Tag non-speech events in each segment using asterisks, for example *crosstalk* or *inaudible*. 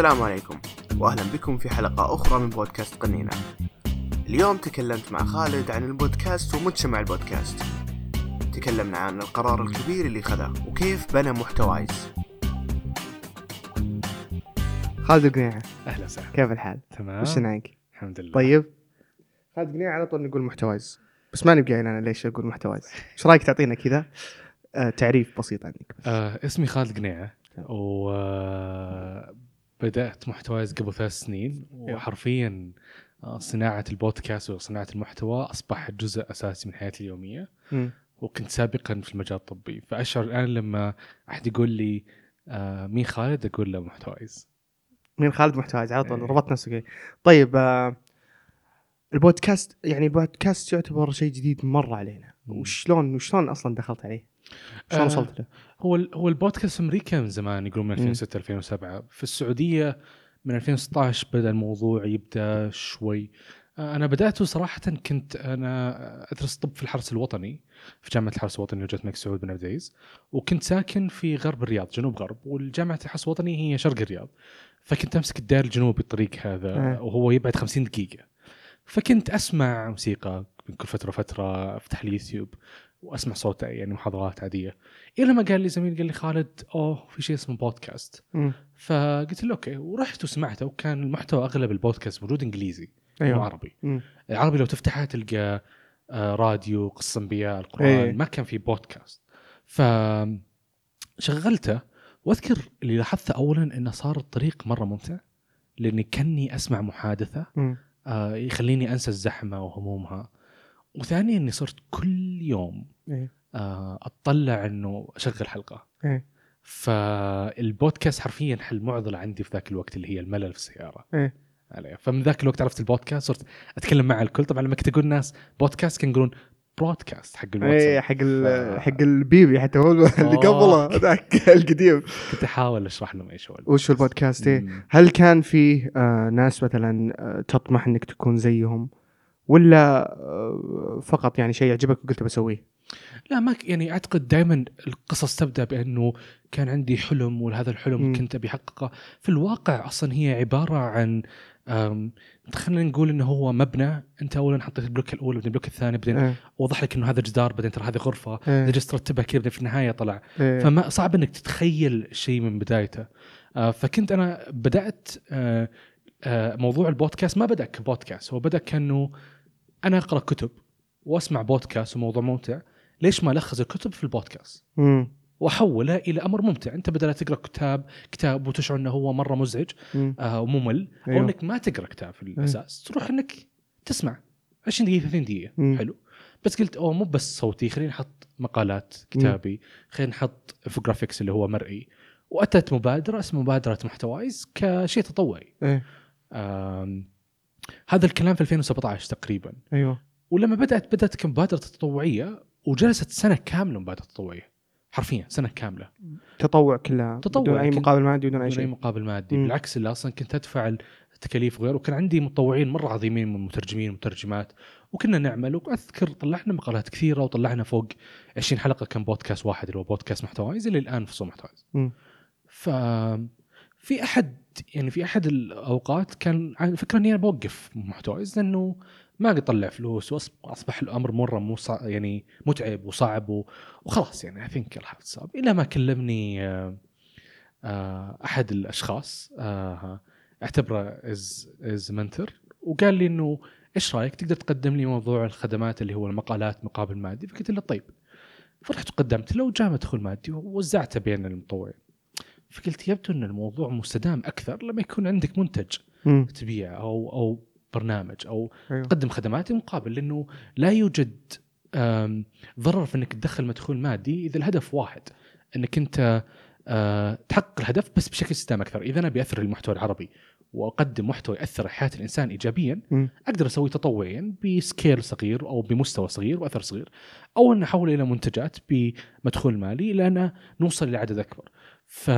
السلام عليكم واهلا بكم في حلقة أخرى من بودكاست قنينة. اليوم تكلمت مع خالد عن البودكاست ومجتمع البودكاست. تكلمنا عن القرار الكبير اللي خذه وكيف بنى محتوايز. خالد قنيعة أهلا وسهلا كيف الحال؟ تمام وش نعيك؟ الحمد لله طيب خالد قنيعة على طول نقول محتوايز بس ما نبقى أنا ليش أقول محتوايز *laughs* إيش رأيك تعطينا كذا آه تعريف بسيط عنك بس. آه اسمي خالد قنيعه وبدات محتوايز قبل ثلاث سنين وحرفيا آه، صناعة البودكاست وصناعة المحتوى أصبح جزء أساسي من حياتي اليومية. وكنت سابقا في المجال الطبي فأشعر الآن لما أحد يقول لي آه مين خالد أقول له محتوايز مين خالد محتوايز على طول إيه. ربطت نفسك. طيب آه البودكاست يعني البودكاست يعتبر شيء جديد مرة علينا. وشلون وشلون أصلا دخلت عليه؟ شلون آه، وصلت له؟ هو هو البودكاست أمريكا من زمان يقولون من مم. 2006 2007 في السعودية من 2016 بدأ الموضوع يبدأ شوي آه، أنا بدأته صراحة كنت أنا أدرس طب في الحرس الوطني في جامعة الحرس الوطني وجهه الملك سعود بن عبد العزيز وكنت ساكن في غرب الرياض جنوب غرب والجامعة الحرس الوطني هي شرق الرياض فكنت أمسك الدائري الجنوبي الطريق هذا. وهو يبعد 50 دقيقة فكنت أسمع موسيقى من كل فترة وفترة افتح لي يوتيوب واسمع صوت يعني محاضرات عادية إلى ما قال لي زميل قال لي خالد أوه في شيء اسمه بودكاست مم. فقلت له okay ورحت وسمعته وكان المحتوى أغلب البودكاست موجود إنجليزي مو أيوه عربي مم. العربي لو تفتحها تلقى آه، راديو قصة أنبياء القرآن إيه. ما كان في بودكاست ف شغلته وأذكر اللي لاحظته اولا إنه صار الطريق مرة ممتع لأني كأني أسمع محادثة مم. آه، يخليني أنسى الزحمة وهمومها وثانيا إني صرت كل يوم إيه. آه، أطلع إنه أشغل حلقة إيه. فالبودكاست حرفيا حل معضلة عندي في ذاك الوقت اللي هي الملل في السيارة إيه. عليه فمن ذاك الوقت عرفت البودكاست صرت أتكلم مع الكل طبعا لما كنت أقول الناس بودكاست كانوا يقولون broadcast حق إيه الواتساب حق ال- ف- حق البيبي حتى هو اللي قبله *laughs* ذاك القديم كنت أحاول أشرح لهم إيش هو وش البودكاست إيه؟ مم. هل كان فيه آه ناس مثلا آه تطمح إنك تكون زيهم ولا آه فقط يعني شيء يعجبك وقلت بسويه؟ لا ما يعني أعتقد دائما القصص تبدأ بأنه كان عندي حلم وهذا الحلم مم. كنت أبي أحققه في الواقع أصلا هي عبارة عن خلينا نقول إنه هو مبنى أنت اولا حطيت البلوك الأول بعدين البلوك الثاني بعدين إيه. وضح لك إنه هذا جدار بعدين ترى هذه غرفة. إذا جلست ترتبها كذا في النهاية طلع إيه. فما صعب إنك تتخيل شيء من بدايته آه، فكنت أنا بدأت آه، آه، موضوع البودكاست ما بدأ كبودكاست هو بدأ كأنه أنا أقرأ كتب وأسمع بودكاست وموضوع ممتع ليش ما ألخص الكتب في البودكاست؟ مم. وأحوله إلى أمر ممتع. أنت بدل تقرأ كتاب كتاب وتشعر إنه هو مرة مزعج مم. آه، وممل أو أيوه. إنك ما تقرأ كتاب في الأساس تروح إنك تسمع 20 دقيقة 30 دقيقة. مم. حلو. بس قلت أوه مو بس صوتي خلينا نحط مقالات كتابي خلينا نحط انفوجرافيكس اللي هو مرئي. وأتت مبادرة اسمها مبادرة محتوايز كشيء تطوعي. آم، هذا الكلام في 2017 تقريبا. أيوه. ولما بدات بدأت كمبادره تطوعية وجلست سنة كاملة مبادره تطوعيه حرفيا سنة كاملة. تطوع كلها تطوع، بدون أي مقابل مادي بدون أي بدون أي شيء. مقابل مادي. مم. بالعكس اللي أصلا كنت أدفع التكاليف وغيره وكان عندي متطوعين مرة عظيمين من مترجمين ومترجمات. وكنا نعمل وأذكر طلعنا مقالات كثيرة وطلعنا فوق 20 حلقة كان بودكاست واحد اللي هو بودكاست محتوايز اللي الان في صوت محتوايز. ف في أحد يعني في أحد الأوقات كان فكرة إني أنا بوقف محتوايز لأنه ما قاعد أطلع فلوس واصبح الأمر مرة مو صع... يعني متعب وصعب. وخلاص يعني اي ثينك اتصاب إلى ما كلمني آه، آه، أحد الأشخاص آه، اعتبره as as mentor وقال لي إنه إيش رأيك تقدر تقدم لي موضوع الخدمات اللي هو المقالات مقابل مادي؟ فقلت له طيب. فرحت وقدمت له وجاء مدخول مادي ووزعته بين المطوعين. فقلت يبدو أن الموضوع مستدام أكثر لما يكون عندك منتج. تبيع أو أو برنامج أو أيوه تقدم خدمات مقابل لأنه لا يوجد ضرر في أنك تدخل مدخول مادي إذا الهدف واحد أنك أنت آه، تحقق الهدف بس بشكل مستدام أكثر إذا أنا بأثري المحتوى العربي وأقدم محتوى يؤثر على حياه الإنسان ايجابيا. أقدر أسوي تطوعيا ب scale صغير أو بمستوى صغير وأثر صغير أو أن احوله إلى منتجات بمدخول مالي إلى أن نوصل إلى عدد أكبر ف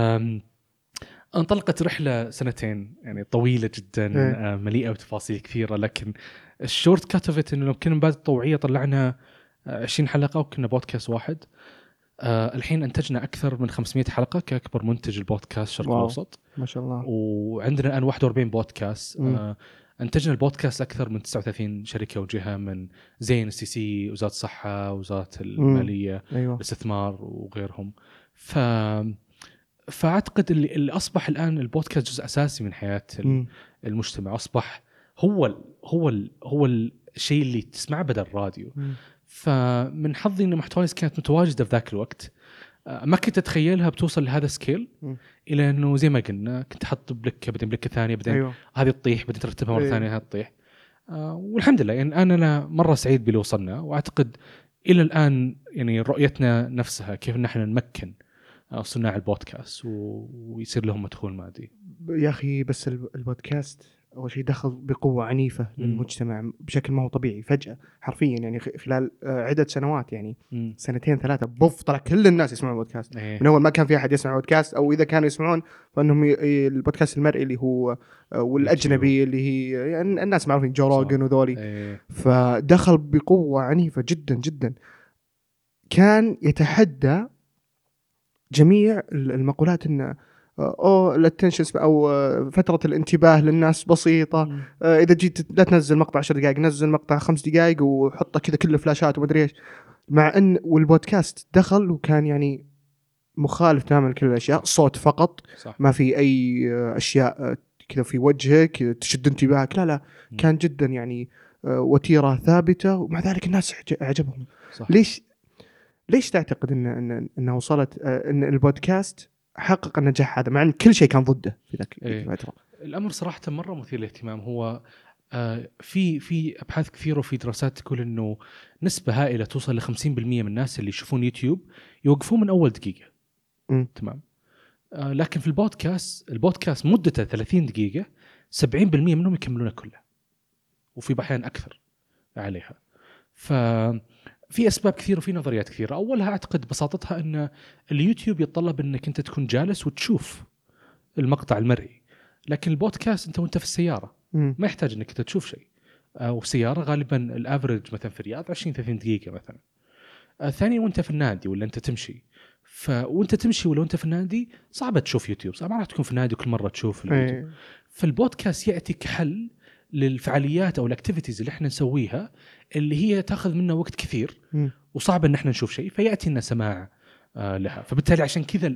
انطلقت رحلة سنتين يعني طويلة جدا إيه. آه، مليئة بتفاصيل كثيرة لكن ال shortcut of إنه لو كنا بعد الطوعيه طلعنا آه، 20 حلقة وكنا بودكاست واحد. آه الحين أنتجنا أكثر من 500 حلقة كأكبر منتج البودكاست في الشرق واو. الأوسط. ما شاء الله. وعندنا الآن 41 بودكاست. مم. آه أنتجنا البودكاست أكثر من 39 شركة وجهة من زين ال STC وزارة الصحة وزارة المالية أيوه. الاستثمار وغيرهم. ف فأعتقد اللي, اللي أصبح الآن البودكاست جزء أساسي من حياة مم. المجتمع أصبح هو ال هو ال هو الشيء اللي تسمعه بدل الراديو مم. فمن حظي إن محتوايز كانت متواجدة في ذاك الوقت آه، ما كنت أتخيلها بتوصل لهذا السكيل. إلى إنه زي ما قلنا كنت أحط بلكة بعدين بلكة ثانية بعدين أيوه هذه تطيح بعدين ترتبها مرة إيه. ثانية هذه تطيح آه والحمد لله يعني أنا أنا مرة سعيد باللي وصلنا وأعتقد إلى الآن يعني رؤيتنا نفسها كيف ان إحنا نمكن صناع البودكاست و- ويصير لهم مدخول مادي يا أخي بس الب- البودكاست أول شيء دخل بقوة عنيفة. للمجتمع بشكل ما هو طبيعي فجأة حرفيا يعني خلال عدة سنوات يعني مم. سنتين ثلاثة بوف طلع كل الناس يسمعون بودكاست إيه. من أول ما كان في أحد يسمع بودكاست أو إذا كانوا يسمعون فإنهم ي- البودكاست المرئي اللي هو آه، والأجنبي اللي هي يعني الناس معروفين جو. روجن وذولي إيه. فدخل بقوة عنيفة جدا جدا كان يتحدى جميع ال- المقولات إن أو ال attention أو آه، فترة الانتباه للناس بسيطة. مم. آه، إذا جيت لا تنزل مقطع 10 دقائق نزل مقطع خمس دقائق وحطه كذا كله فلاشات ومدري إيش. مع إن والبودكاست دخل وكان يعني مخالف تماما لكل الأشياء صوت فقط صح. ما في أي آه، أشياء آه، كذا في وجهك تشد انتباهك. لا لا مم. كان جدا يعني آه، وتيرة ثابتة. ومع ذلك الناس عج- عجبهم صح. ليش ليش تعتقد ان ان إنها وصلت آه، إن البودكاست حقق النجاح هذا مع إن كل شيء كان ضده في ذاك إيه. الفترة الأمر صراحة مرة مثير للاهتمام. هو آه، في في أبحاث كثيرة وفي دراسات تقول إنه نسبة هائلة توصل ل 50% من الناس اللي يشوفون يوتيوب يوقفون من أول دقيقة. مم. تمام. آه، لكن في البودكاست البودكاست مدته 30 دقيقة 70% منهم يكملونه كله وفي أحيانا أكثر عليها. ف في أسباب كثيرة وفي نظريات كثيرة. أولها أعتقد بساطتها إن اليوتيوب يتطلب إنك أنت تكون جالس وتشوف المقطع المرئي لكن البودكاست أنت وأنت في السيارة. ما يحتاج إنك أنت تشوف شيء. آه، والسيارة غالبا ال average مثلا في الرياض 20 30 دقيقة مثلا. آه، ثانيا وأنت في النادي ولا أنت تمشي. ف وأنت تمشي ولا انت في النادي صعبة تشوف يوتيوب صعب ما راح تكون في النادي كل مرة تشوف اليوتيوب. إيه. فالبودكاست يأتي كحل للفعاليات أو ال activities اللي إحنا نسويها اللي هي تأخذ منا وقت كثير. وصعب إن إحنا نشوف شيء فيأتي لنا سماع آه لها فبالتالي عشان كذا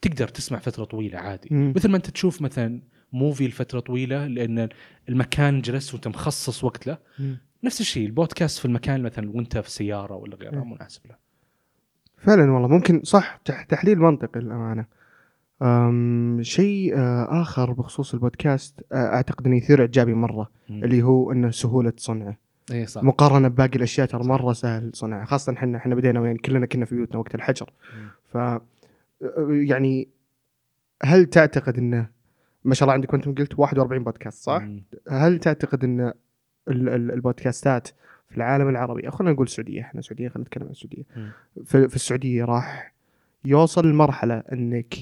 تقدر تسمع فترة طويلة عادي مم. مثل ما أنت تشوف مثلا movie لفترة طويلة لأن المكان جلست وأنت مخصص وقت له مم. نفس الشيء البودكاست في المكان مثلا وأنت في السياره ولا غيرها مم. مناسب له فعلا والله ممكن صح تح- تحليل منطقي للأمانة شيء آه، آخر بخصوص البودكاست آه، أعتقد انه يثير إعجابي مرة اللي هو إنه سهولة صنعه اي صح مقارنة بباقي الأشياء ترى مرة سهل صنعها خاصة إحنا إحنا بدينا يعني كلنا كنا في بيوتنا وقت الحجر مم. ف يعني هل تعتقد انه ما شاء الله عندك أنتم قلت 41 بودكاست صح؟ مم. هل تعتقد إن ال- ال- البودكاستات في العالم العربي أو خلينا نقول السعودية إحنا سعوديه خلينا نتكلم عن السعودية مم. في, في السعودية راح يوصل لمرحلة إنك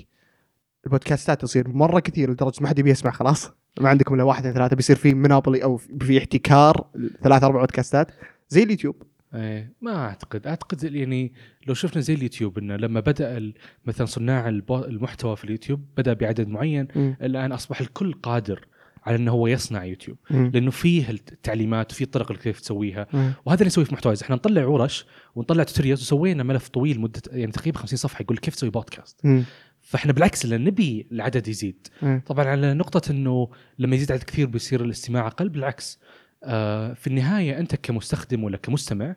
البودكاستات تصير مرة كثير لدرجة ما حد يبي يسمع خلاص. ما عندكم إلا واحد ثلاثة. بيصير في منابلي أو في احتكار ثلاث أربع بودكاستات. زي اليوتيوب. إيه ما أعتقد. أعتقد يعني لو شفنا زي اليوتيوب إنه لما بدأ مثلا صناع المحتوى في اليوتيوب بدأ بعدد معين مم. الآن أصبح الكل قادر على إنه هو يصنع يوتيوب. مم. لأنه فيه التعليمات وفيه طرق اللي كيف تسويها. مم. وهذا اللي نسويه في محتوايز إحنا نطلع ورش ونطلع tutorials وسوينا ملف طويل مده يعني تقريبا 50 صفحة يقول كيف تسوي بودكاست مم. فاحنا بالعكس لأن نبي العدد يزيد. مم. طبعا على نقطة إنه لما يزيد عدد كثير بيصير الاستماع أقل بالعكس. آه في النهاية أنت كمستخدم ولا كمستمع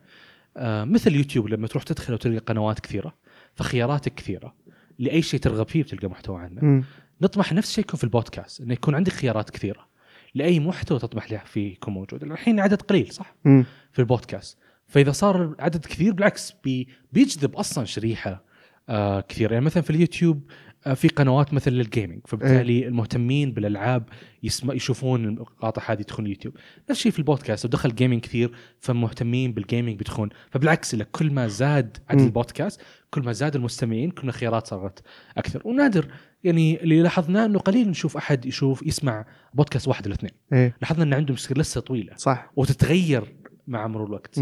آه مثل يوتيوب لما تروح تدخل وتلقى قنوات كثيرة فخياراتك كثيرة. لأي شيء ترغب فيه بتلقى محتوى عنه. مم. نطمح نفس الشيء يكون في البودكاست إنه يكون عندك خيارات كثيرة. لأي محتوى تطمح له فيه يكون موجود. الحين عدد قليل صح؟ مم. في البودكاست. فإذا صار عدد كثير بالعكس بي بيجذب أصلا شريحة آه كثير. يعني مثلا في اليوتيوب آه في قنوات مثل لل gaming فبالتالي المهتمين بالألعاب يسمع يشوفون المقاطع هذه يدخلون اليوتيوب. نفس الشيء في البودكاست. لو دخل gaming كثير فمهتمين بال gaming بيدخلون. فبالعكس إلا كل ما زاد عدد. البودكاست كل ما زاد المستمعين كل ما الخيارات صارت أكثر. ونادر. يعني اللي لاحظناه إنه قليل نشوف أحد يشوف يسمع بودكاست واحد ولا اثنين. إيه. لاحظنا إن عندهم لستة طويلة. صح. وتتغير مع مرور الوقت.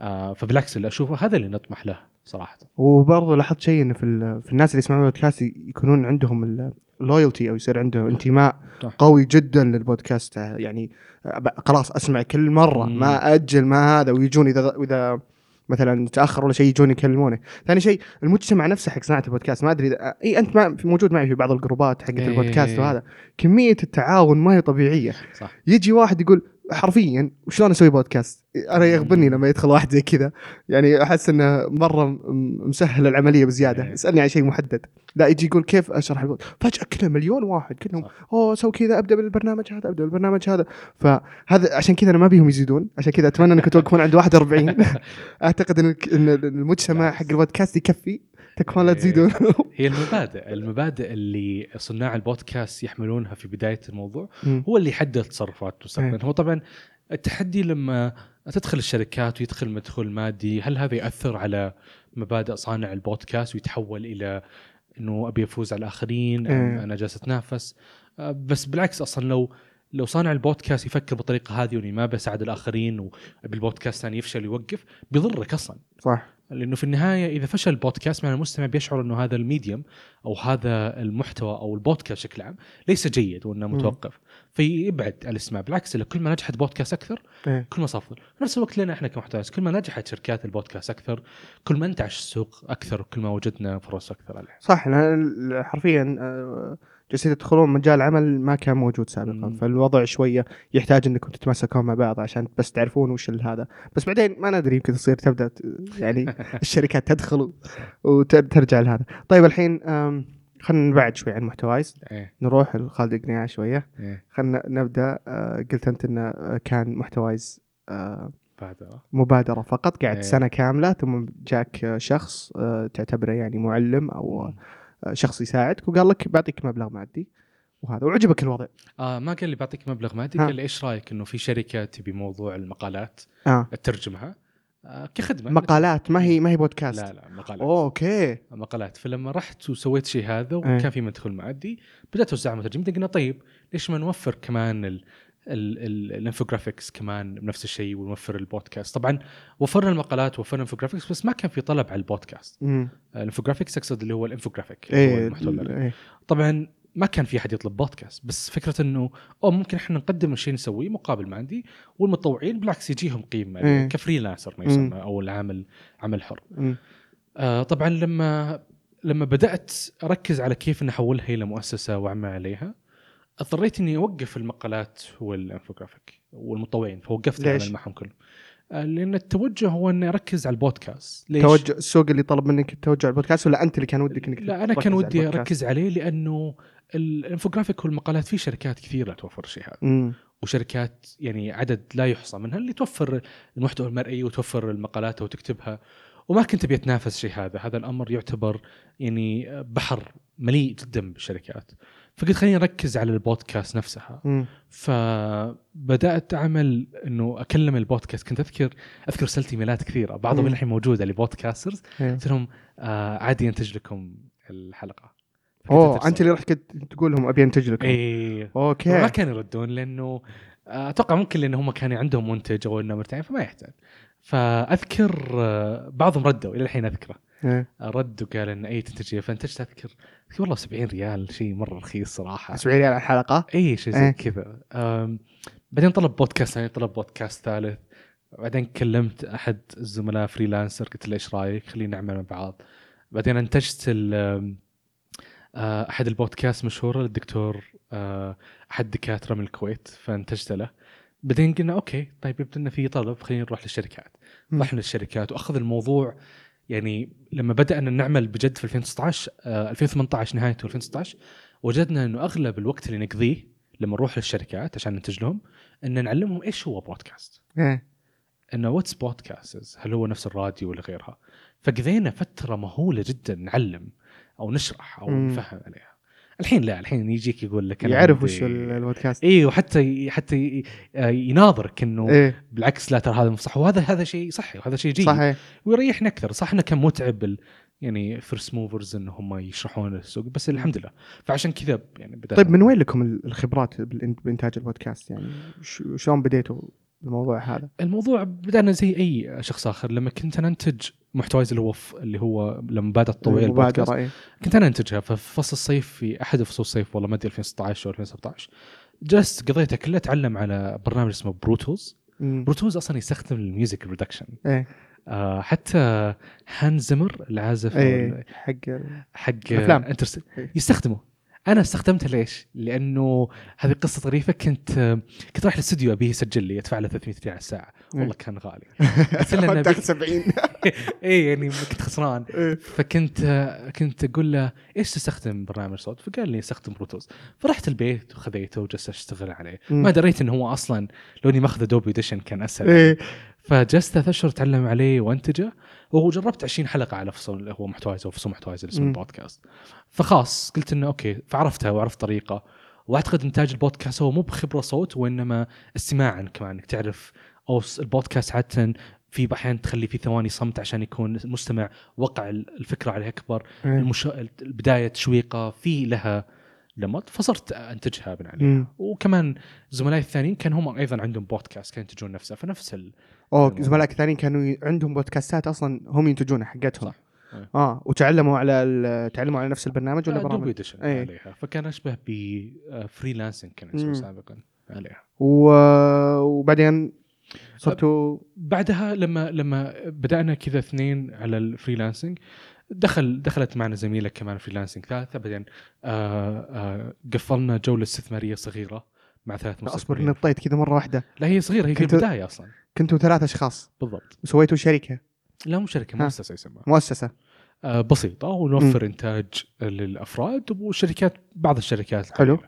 آه فبالعكس اللي اشوفه هذا اللي نطمح له. صراحة وبرضه لاحظت شيء انه في, في الناس اللي يسمعون البودكاست يكونون عندهم ال loyalty أو يصير عندهم انتماء صح. قوي جدا للبودكاست يعني خلاص أسمع كل مرة مم. ما أجل ما هذا ويجون إذا اذا مثلا تأخر ولا شيء يجون يكلمونه ثاني شيء المجتمع نفسه حق صناعة البودكاست ما أدري إذا إي أنت ما موجود معي في بعض الجروبات حقت إيه. البودكاست وهذا كمية التعاون ما هي طبيعية صح يجي واحد يقول حرفيا وشلون أسوي بودكاست؟ أنا يغبني لما يدخل واحد زي كذا. يعني أحس إنه مرة مسهل العملية بزيادة. يسألني عن شيء محدد. لا يجي يقول كيف أشرح؟ البودكاست فجأة كذا مليون واحد. كلهم. أوه سوي كذا أبدأ بالبرنامج هذا أبدأ بالبرنامج هذا. فهذا عشان كذا أنا ما بيهم يزيدون. عشان كذا أتمنى انكم توقفون عند 41 *laughs* أعتقد إن المجتمع حق البودكاست يكفي. تكفون لا إيه. تزيدون هي المبادئ المبادئ اللي صناع البودكاست يحملونها في بداية الموضوع. هو اللي يحدد تصرفات إيه. المستقبل هو طبعا التحدي لما تدخل الشركات ويدخل مدخول مادي هل هذا ياثر على مبادئ صانع البودكاست ويتحول إلى إنه أبي أفوز على الآخرين أم إيه. أنا جالس أتنافس أه، بس بالعكس أصلا لو لو صانع البودكاست يفكر بالطريقة هذه وإني ما بساعد الآخرين وأبي البودكاست ثاني يفشل ويوقف بيضرك أصلا صح لأنه في النهاية إذا فشل البودكاست معنى المستمع بيشعر إنه هذا ال medium أو هذا المحتوى أو البودكاست بشكل عام ليس جيد وإنه. متوقف فيبعد عن الاستماع بالعكس كل ما نجحت بودكاست أكثر إيه. كل ما صار. في نفس الوقت لنا إحنا كمحتويات كل ما نجحت شركات البودكاست أكثر كل ما انتعش السوق أكثر وكل ما وجدنا فرص أكثر عليه صح حرفيا آه، جالسين تدخلون مجال عمل ما كان موجود سابقا. مم. فالوضع شوية يحتاج انكم تتمسكون مع بعض عشان بس تعرفون وش هذا بس بعدين ما ندري يمكن تصير تبدأ يعني *laughs* الشركات تدخل وترجع لهذا. طيب الحين خلينا نبعد شوي عن محتوايز إيه. نروح لخالد قنيعه شوية. إيه. خلينا نبدأ. آه، قلت أنت إنه كان محتوايز آه، بعد مبادرة فقط. قعدت إيه. سنة كاملة ثم جاك شخص آه، تعتبره يعني معلم أو شخص يساعدك وقال لك بعطيك مبلغ مادي وهذا وعجبك الوضع. آه ما قال لي بعطيك مبلغ مادي. قال لي إيش رأيك إنه في شركة تبي موضوع المقالات آه. تترجمها آه كخدمة. مقالات؟ ما هي ما هي بودكاست لا لا مقالات. أوه، أوكي. مقالات. فلما رحت وسويت شيء هذا إيه. وكان في مدخول مادي بدأت اوزع مترجمين قلنا طيب ليش ما نوفر كمان ال infographics كمان بنفس الشيء ونوفر البودكاست طبعا وفرنا المقالات وفرنا ال infographics بس ما كان في طلب على البودكاست ال infographics أقصد اللي هو الانفوجرافيك إيه. إيه طبعا ما كان في أحد يطلب بودكاست بس فكرة إنه أو ممكن إحنا نقدم الشيء نسويه مقابل ما عندي والمتطوعين بالعكس يجيهم قيمة إيه. ك freelancer ما. يسمى أو العمل عمل حر. آه طبعا لما لما بدأت أركز على كيف نحولها إلى مؤسسة واعمل عليها اضطريت إني أوقف المقالات والإنفوجرافيك والمتطوعين فوقفت ليش؟ معهم كلهم آه لأن التوجه هو إني أركز على البودكاست. ليش؟ توجه السوق اللي طلب منك التوجه على البودكاست ولا أنت اللي كان ودك إنك لا أنا كان على ودي البودكاست؟ أركز عليه لأنه الإنفوجرافيك والمقالات في شركات كثيرة توفر الشيء هذا. وشركات يعني عدد لا يحصى منها اللي توفر المحتوى المرئي وتوفر المقالات وتكتبها وما كنت أبي أتنافس شيء هذا. هذا الأمر يعتبر يعني بحر مليء جدا بالشركات. فقلت خليني أركز على البودكاست نفسها. امم فبدأت أعمل إنه أكلم البودكاست. كنت اذكر أذكر ارسلت إيميلات كثيرة. بعضهم. إلحين موجودة ل podcasters. إيه. قلت لهم آه عادي انتج لكم الحلقة. أوه. أنت اللي رحت كنت تقول لهم أبي أنتج لكم. ما أوكي. كانوا يردون لأنه آه، أتوقع ممكن لأن هم كانوا عندهم منتج أو انه مرتاحين فما يحتاج. فأذكر آه، بعضهم ردوا إلى الحين أذكره. رد وقال أن اي تنتج فانتجت اذكر والله 70 ريال شيء مرة رخيص صراحة. 70 ريال على الحلقة؟ اي شيء إيه. زي كذا. آم، بعدين طلب بودكاست ثاني طلب بودكاست ثالث. بعدين كلمت أحد الزملاء freelancer قلت له إيش رأيك؟ خلينا نعمل مع بعض. بعدين أنتجت آه، أحد البودكاست مشهورة للدكتور آه، أحد دكاتره من الكويت فأنتجت له. بعدين قلنا أوكي طيب يبدو إنه في طلب خلينا نروح للشركات. رحنا للشركات وأخذ الموضوع يعني لما بدأنا نعمل بجد في 2019 آه 2018 نهايته 2016 وجدنا إنه أغلب الوقت اللي نقضيه لما نروح للشركات عشان ننتج لهم إن نعلمهم إيش هو بودكاست. إيه. إنه what's podcast هل هو نفس الراديو ولا غيرها. فقضينا فترة مهولة جدا نعلم أو نشرح أو. نفهم عليها. الحين لا الحين يجيك يقول لك أنا يعرف وش ال- البودكاست. اي وحتى حتى آه، يناظرك إنه إيه. بالعكس لا ترى هذا صح وهذا هذا شيء صحي وهذا شيء جيد. صحيح. ويريحنا أكثر. صح إنه كان متعب. يعني first movers إن هم يشرحون السوق بس الحمد لله. فعشان كذا يعني بدأت طيب من وين لكم ال- الخبرات بانتاج البودكاست؟ يعني شلون بديتوا الموضوع هذا؟ الموضوع بدأنا زي أي شخص آخر. لما كنت ننتج محتوايز اللي هو ف... اللي هو لما بدات تطوير البودكاست إيه. كنت أنا أنتجها ففي فصل الصيف في أحد فصول الصيف والله ما أدري 2016 أو 2017 جلست قضيتها كلها اتعلم على برنامج اسمه Pro Tools مم. Pro Tools أصلا يستخدم ال music production إيه آه حتى هانز زيمر العازف إيه حق حق أفلام. انترس إيه. يستخدمه أنا استخدمته ليش؟ لأنه هذه قصه طريفه كنت كنت رايح الاستوديو أبيه يسجل لي أدفع له 300 ريال على الساعة والله كان غالي. *laughs* له إنه تاخذ أبيك- 70 اي يعني كنت خسران. إيه. فكنت كنت أقول له إيش تستخدم برنامج صوت؟ فقال لي استخدم Pro Tools فرحت البيت وخذيته وجلست أشتغل عليه. ما دريت إنه هو أصلا لو إني ماخذ Adobe Audition كان أسهل إيه. فجلست ثلاث اشهر أتعلم عليه وأنتجه. وجربت 20 حلقة على فصل اللي هو محتوايز أو فصول محتوايز اللي اسمه. البودكاست. فخلاص قلت إنه أوكي فعرفتها وعرفت طريقة. وأعتقد إنتاج البودكاست هو مو بخبرة صوت وإنما استماعا كمان إنك تعرف أو البودكاست عاده في أحيانا تخلي في ثواني صمت عشان يكون المستمع وقع ال- الفكرة عليه أكبر إيه. المش... البداية تشويقة في لها لمط فصرت أنتجها من عليها مم. وكمان زملائي الثانيين كان هم أيضا عندهم بودكاست كانوا ينتجون نفسه فنفس ال... اوه زملائك الثانيين كانوا عندهم بودكاستات أصلا هم ينتجونها حقتهم صح. إيه. آه وتعلموا على تعلموا على نفس البرنامج ولا Adobe برامج إيه. عليها فكان أشبه ب freelancing كان اسمه مم. سابقا عليها و... وبعدين صرتوا بعدها لما لما بدأنا كذا اثنين على ال freelancing دخل دخلت معنا زميلة كمان فريلانسنج ثالثة بعدين آه آه قفلنا جولة استثمارية صغيرة مع ثلاث أصبر مستثمرين. نطيت كذا مرة واحدة. لا هي صغيرة هي في البدايه أصلا. كنتوا ثلاث أشخاص. بالضبط. وسويتوا شركة. لا مو شركة. مؤسسة يسمى مؤسسة. آه بسيطة ونوفر إنتاج للأفراد والشركات بعض الشركات حلو.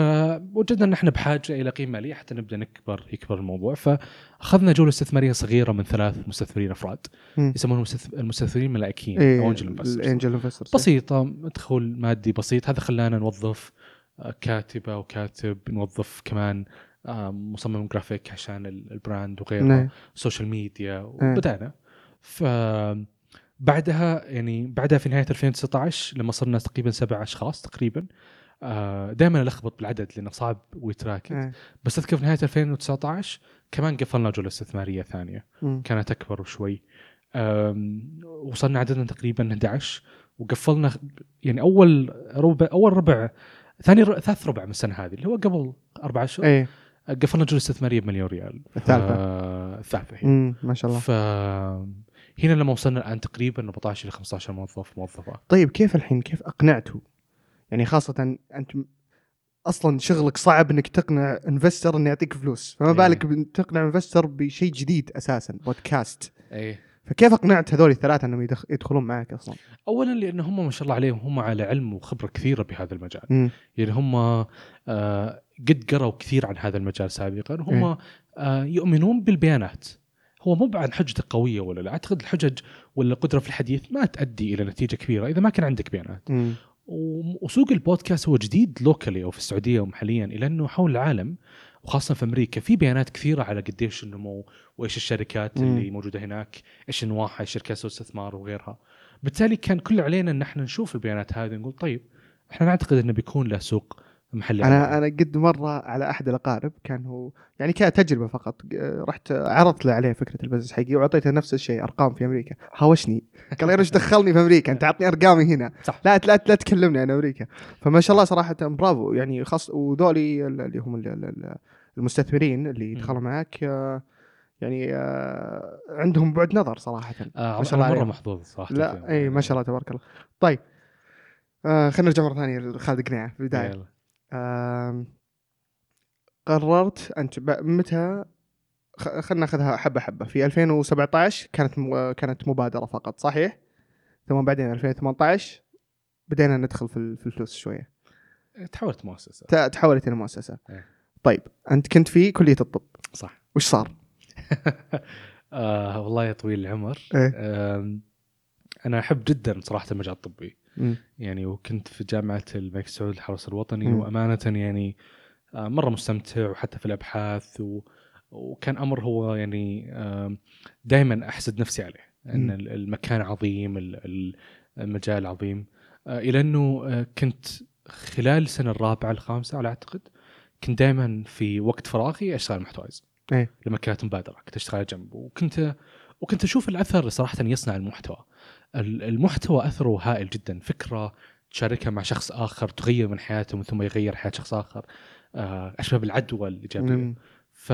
فوجدنا ان إحنا بحاجة إلى قيمة ماليه حتى نبدأ نكبر يكبر الموضوع. فأخذنا جولة استثمارية صغيرة من ثلاث مستثمرين أفراد. يسمونهم المستث- المستثمرين ملائكيين إيه أو angel investors investors بسيطة مدخول مادي بسيط. هذا خلانا نوظف آه، كاتبة وكاتب نوظف كمان آه، مصمم جرافيك عشان ال- ال brand وغيرها نعم. social media وبدأنا. ف بعدها يعني بعدها في نهاية 2019 لما صرنا تقريبا سبع أشخاص تقريبا. دائما ألخبط بالعدد لأنه صعب ويتراكد إيه. بس أذكر في نهاية 2019 كمان قفلنا جولة استثمارية ثانية. مم. كانت أكبر شوي وصلنا عددنا تقريبا 11 وقفلنا يعني أول ربع أول ربع ثاني ر- ثالث ربع من السنة هذه اللي هو قبل أربع اشهر إيه. قفلنا جولة استثمارية بمليون ريال. الثالثة. هي. مم. ما شاء الله. ف هنا لما وصلنا الآن تقريبا 14 ل 15 موظف موظفة. طيب كيف الحين؟ كيف اقنعتوا يعني خاصة أنت أصلا شغلك صعب إنك تقنع انفستر إنه يعطيك فلوس فما إيه. بالك تقنع انفستر بشيء جديد أساسا بودكاست إيه فكيف اقنعت هذول الثلاثة إنهم يدخ... يدخلون معك أصلا اولا لأن هم ما شاء الله عليهم هم على علم وخبرة كثيرة بهذا المجال مم. يعني هم آه، قد قروا كثير عن هذا المجال سابقا هم إيه. آه، يؤمنون بالبيانات هو مو عن حجته قوية ولا لا أعتقد الحجج ولا القدرة في الحديث ما تؤدي إلى نتيجة كبيرة إذا ما كان عندك بيانات مم. وسوق البودكاست هو جديد locally أو في السعودية ومحليا إلى أنه حول العالم وخاصة في أمريكا في بيانات كثيرة على قديش النمو وإيش الشركات مم. اللي موجودة هناك إيش أنواعها شركات استثمار وغيرها بالتالي كان كل علينا إن إحنا نشوف البيانات هذه نقول طيب إحنا نعتقد إنه بيكون له سوق محلي أنا أنا قد مرة على أحد الأقارب كان هو يعني كتجربة فقط رحت عرضت له عليه فكرة ال business حقي وأعطيته نفس الشيء أرقام في أمريكا. هاوشني قال إيش دخلني في أمريكا؟ أنت عطني أرقامي هنا. صح. لا لا لا تكلمني عن أمريكا. فما شاء الله صراحة برافو. يعني خاص وذولي اللي هم ال- ال- ال- المستثمرين اللي. دخلوا معك آه، يعني آه، عندهم بعد نظر صراحة. آه ما شاء الله مرة. محظوظ صراحة لا اي ما شاء الله تبارك الله. طيب آه خلينا نرجع مرة ثانية لخالد قنيعة في البداية. قررت انت متى خلينا ناخذها حبة حبة. في 2017 كانت م... كانت مبادرة فقط صحيح؟ ثم بعدين 2018 بدينا ندخل في في الفلوس شوية. تحولت مؤسسة. تحولت إلى مؤسسة. إيه. طيب أنت كنت في كلية الطب. صح. وش صار؟ *laughs* آه والله يا طويل العمر. إيه. آه أنا أحب جدا صراحة المجال الطبي مم. يعني وكنت في جامعة الملك سعود الحرس الوطني مم. وأمانة يعني آه، مرة مستمتع وحتى في الأبحاث و... وكان أمر هو يعني دائما أحسد نفسي عليه إن مم. ال- المكان عظيم ال- ال- المجال عظيم آه، إلى إنه آه، كنت خلال السنة الرابعة الخامسة على أعتقد كنت دائما في وقت فراغي أشتغل محتوايز إيه. لما كانت مبادرة كنت أشتغل جنب وكنت وكنت أشوف الأثر صراحة يصنع المحتوى ال- المحتوى أثره هائل جدا. فكرة تشاركها مع شخص آخر تغير من حياته من ثم يغير حياة شخص آخر اشبه بالعدوى الايجابيه مم. ف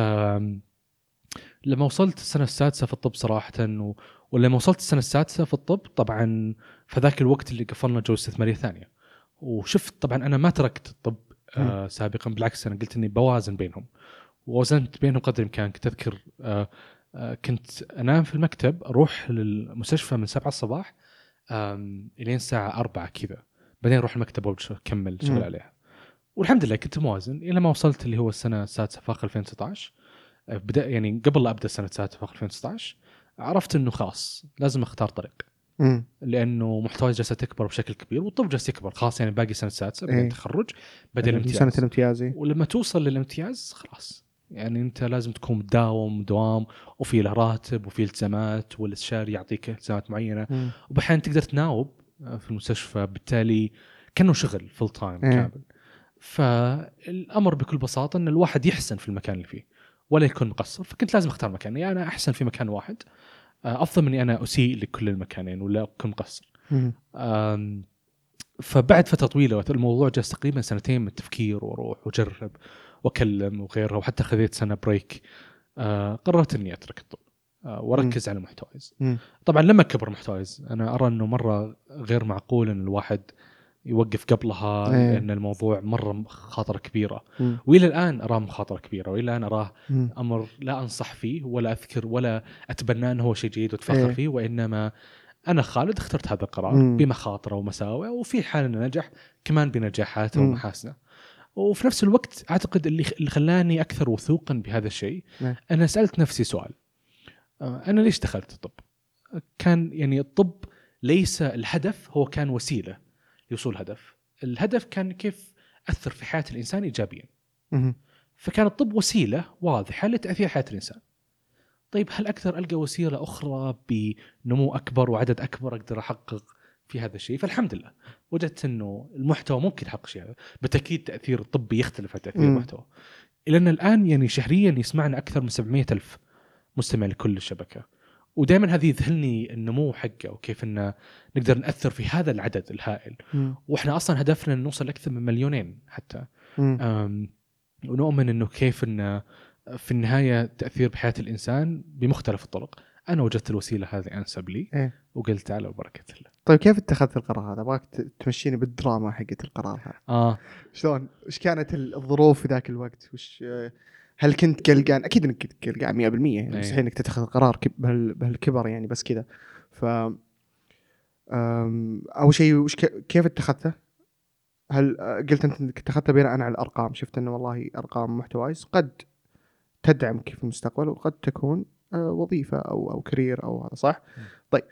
لما وصلت السنة السادسة في الطب صراحة و... ولما وصلت السنة السادسة في الطب طبعا في ذاك الوقت اللي قفلنا جوله استثماريه ثانية. وشفت طبعا أنا ما تركت الطب آه سابقا بالعكس أنا قلت إني بوازن بينهم. ووزنت بينهم قدر الإمكان. كنت أذكر آه كنت أنام في المكتب أروح للمستشفى من 7 الصباح إلين الساعة 4 كذا بعدين أروح المكتب وابشر أكمل شغل. عليها والحمد لله كنت موازن إلى ما وصلت اللي هو السنة السادسه فاخر 2019 آه، بدا يعني قبل لا ابدا السنة السادسه فاخر 2019 عرفت إنه خلاص لازم أختار طريق مم. لأنه محتواي جالسه تكبر بشكل كبير والطب جالس يكبر خلاص يعني باقي سنة سادسة بعدين إيه. تخرج بعدين سنه الامتياز الامتياز إيه. ولما توصل للامتياز خلاص يعني أنت لازم تكون مداوم دوام وفي له راتب وفي التزامات والإستشاري يعطيك التزامات معينة. مم. وبحيان تقدر تناوب آه، في المستشفى بالتالي كأنه شغل full time. كامل. فالأمر بكل بساطة إن الواحد يحسن في المكان اللي فيه ولا يكون مقصر. فكنت لازم أختار مكان. يعني أنا أحسن في مكان واحد. آه، أفضل من اني أنا أسيء لكل المكانين ولا أكون مقصر. فبعد فترة طويلة الموضوع جلس تقريبا سنتين من التفكير وأروح وأجرب. وأكلم وغيرها وحتى خذيت سنة break آه، قررت إني أترك الطب آه، وأركز على المحتوايز مم. طبعا لما كبر محتوايز أنا أرى إنه مرة غير معقول إن الواحد يوقف قبلها إيه. لأن الموضوع مرة مخاطره كبيرة مم. وإلى الآن أراه مخاطرة كبيرة وإلى الآن أراه مم. أمر لا أنصح فيه ولا أذكر ولا أتبنى إنه هو شيء جيد واتفخر إيه. فيه وإنما أنا خالد اخترت هذا القرار مم. بمخاطرة ومساوئ وفي حال إنه نجح كمان بنجاحاته. ومحاسنه وفي نفس الوقت أعتقد اللي خلاني أكثر وثوقا بهذا الشيء نعم. أنا سألت نفسي سؤال آه، أنا ليش دخلت الطب؟ كان يعني الطب ليس الهدف هو كان وسيلة لوصول هدف الهدف كان كيف أثر في حياة الإنسان ايجابيا. فكان الطب وسيلة واضحة لتأثير حياة الإنسان. طيب هل أقدر ألقى وسيلة أخرى بنمو أكبر وعدد أكبر أقدر أحقق في هذا الشيء؟ فالحمد لله وجدت إنه المحتوى ممكن يحقق شيء هذا، بالتأكيد تأثير الطبي يختلف عن تأثير. المحتوى. لأن الآن يعني شهريا يسمعنا أكثر من 700 ألف مستمع لكل الشبكة. ودائما هذه يذهلني النمو حقه وكيف إن نقدر نأثر في هذا العدد الهائل مم. وإحنا أصلا هدفنا نوصل أكثر من مليونين حتى ونؤمن إنه كيف انه في النهاية تأثير بحياة الإنسان بمختلف الطرق أنا وجدت الوسيلة هذه أنسب لي إيه. وقلت على بركه الله طيب كيف اتخذت القرار هذا؟ أبغاك تمشيني بالدراما حقت القرار هذا. آه شلون؟ وش كانت ال- الظروف في ذاك الوقت؟ وش هل كنت قلقان؟ أكيد إنك كنت قلقان 100% يعني أي. مستحيل إنك تتخذ قرار كب- بهال- بهالكبر يعني بس كذا. ف أول شيء وش كيف اتخذته؟ هل أه، قلت أنت إنك اتخذته بناء على الأرقام، شفت إنه والله أرقام محتوايز قد تدعمك في المستقبل وقد تكون أه، وظيفة أو أو كارير أو هذا صح؟ م. طيب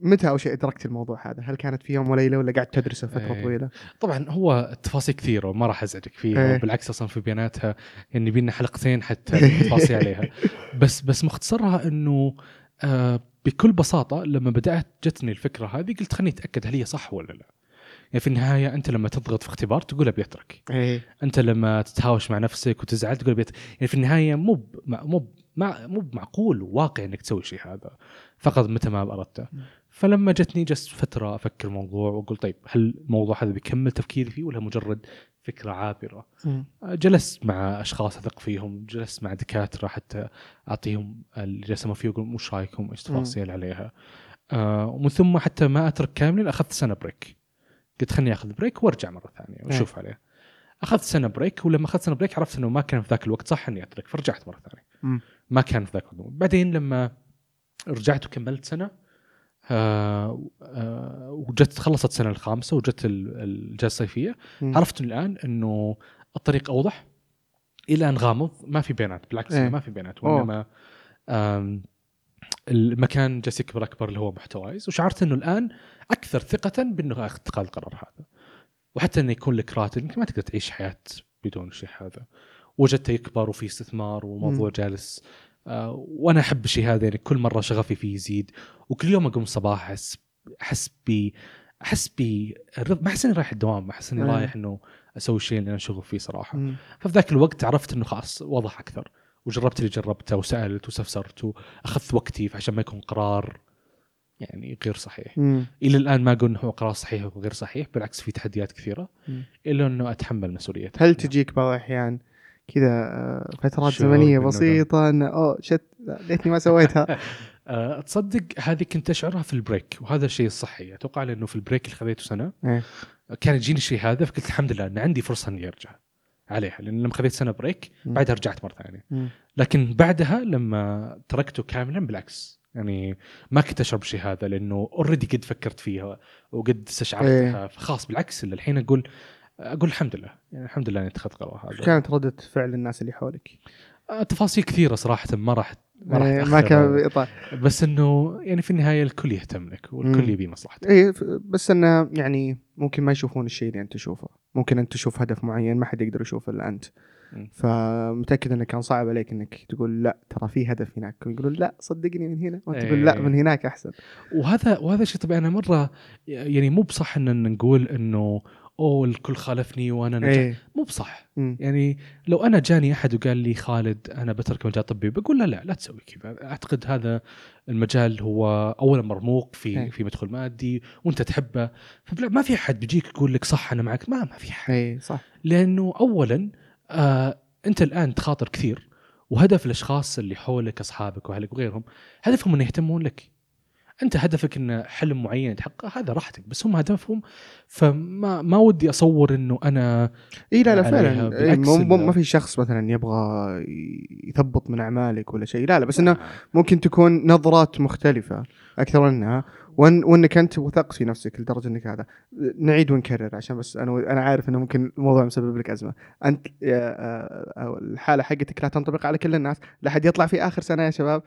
متى أول شيء أدركت الموضوع هذا؟ هل كانت في يوم وليلة ولا قعدت تدرسه فتره إيه. طويلة؟ طبعا هو التفاصيل كثيرة وما راح أزعجك فيها إيه. وبالعكس أصلا في بياناتها يعني بينا حلقتين حتى *laughs* التفاصيل عليها بس بس مختصرها إنه آه بكل بساطة لما بدأت جتني الفكرة هذه قلت خليني أتأكد هل هي صح ولا لا يعني في النهاية أنت لما تضغط في اختبار تقول أبي أترك إيه أنت لما تتهاوش مع نفسك وتزعل تقول بيت يعني في النهاية مو مو مو بمعقول وواقع إنك تسوي شيء هذا فقط متى ما أردته. فلما جتني جلست فترة أفكر الموضوع واقول طيب هل الموضوع هذا بيكمل تفكيري فيه ولا مجرد فكرة عابرة. جلست مع أشخاص أثق فيهم جلست مع دكاترة حتى أعطيهم اللي جلسوا فيه يقول وش رايكم إيش تفاصيل عليها. آه ومن ثم حتى ما أترك كاملا اخذت سنة break قلت خليني أخذ break وأرجع مرة ثانية وأشوف عليه. أخذت سنة break ولما أخذت سنة break عرفت إنه ما كان في ذاك الوقت صح إني أترك فرجعت مرة ثانية. مم. ما كان في ذاك الوقت. بعدين لما رجعت وكملت سنة آه آه وجت خلصت السنة الخامسة وجت ال- الجلسة الصيفية. عرفت الآن إنه الطريق أوضح إلى أن غامض ما في بيانات بالعكس إيه. ما في بيانات. وإنما المكان جالس يكبر أكبر اللي هو محتوايز وشعرت إنه الآن أكثر ثقة بإنه اتخاذ القرار هذا وحتى إنه يكون لك راتب يمكن ما تقدر تعيش حياة بدون الشيء هذا وجدته يكبر وفي استثمار والموضوع مم. جالس وأنا أحب الشيء هذا يعني كل مرة شغفي فيه يزيد وكل يوم أقوم الصباح أحس أحس ب أحس ب ما أحس إني رايح الدوام أحس إني أيه. رايح إنه أسوي الشيء اللي أنا شغوف فيه صراحة مم. ففي ذاك الوقت عرفت إنه خلاص وضح أكثر وجربت اللي جربته وسألت واستفسرت وأخذت وقتي عشان ما يكون قرار يعني غير صحيح مم. إلى الآن ما أقول إنه هو قرار صحيح وغير صحيح بالعكس في تحديات كثيرة مم. الا إنه أتحمل مسؤوليتها هل تجيك بعض الأحيان كذا آه، فترات زمنية. بسيطة إنه oh shit ليتني ما سويتها *laughs* أه تصدق هذه كنت أشعرها في ال break وهذا الشيء الصحي أتوقع لأنه في ال break اللي خذيته سنة إيه. كان يجيني الشيء هذا فقلت الحمد لله ان عندي فرصة إني أرجع عليها لأن لما خذيت سنة break. بعدها رجعت مرة ثانية. لكن بعدها لما تركته كاملا بالعكس يعني ما كنت أشعر بالشيء هذا لأنه already قد فكرت فيها وقد استشعرتها فخلاص بالعكس إلا الحين أقول أقول الحمد لله يعني الحمد لله إني اتخذت قرار هذا كانت ردة فعل الناس اللي حولك؟ آه، تفاصيل كثيرة صراحة ما راح ما راح إيه، ما كان. بإطار بس إنه يعني في النهاية الكل يهتم لك والكل. يبي مصلحتك اي بس إنه يعني ممكن ما يشوفون الشيء اللي أنت تشوفه، ممكن أنت تشوف هدف معين ما حد يقدر يشوفه إلا أنت. فمتأكد إنه كان صعب عليك إنك تقول لا ترى في هدف هناك ويقولون لا صدقني من هنا وأنت تقول لا إيه. من هناك أحسن. وهذا وهذا شيء طبعا أنا مرة يعني مو بصح إن نقول إنه أوه الكل خالفني وأنا نجحت إيه. مو بصح. مم. يعني لو أنا جاني أحد وقال لي خالد أنا بترك مجال طبي بقول له لا لا تسوي كذا. أعتقد هذا المجال هو اولا مرموق في إيه. في مدخل مادي وأنت تحبه. فبلا ما في أحد بيجيك يقول لك صح أنا معك. ما ما في أحد. اي صح. لأنه اولا آه أنت الآن تخاطر كثير وهدف الأشخاص اللي حولك أصحابك وأهلك وغيرهم هدفهم إنه يهتمون لك. أنت هدفك إن حلم معين تحققه هذا راحتك بس هم هدفهم فما ما ودي أصور إنه أنا إي لا لا. فعلا. إيه، ما في شخص مثلا يبغى يثبط من أعمالك ولا شيء لا لا بس إنه ممكن تكون نظرات مختلفة أكثر منها وأن وأنك أنت وثقت في نفسك لدرجة أنك هذا. نعيد ونكرر عشان بس أنا أنا عارف أنه ممكن الموضوع مسبب لك أنت يا- آه، آه، الحالة حقتك لا تنطبق على كل الناس لا حد يطلع في آخر سنة يا شباب.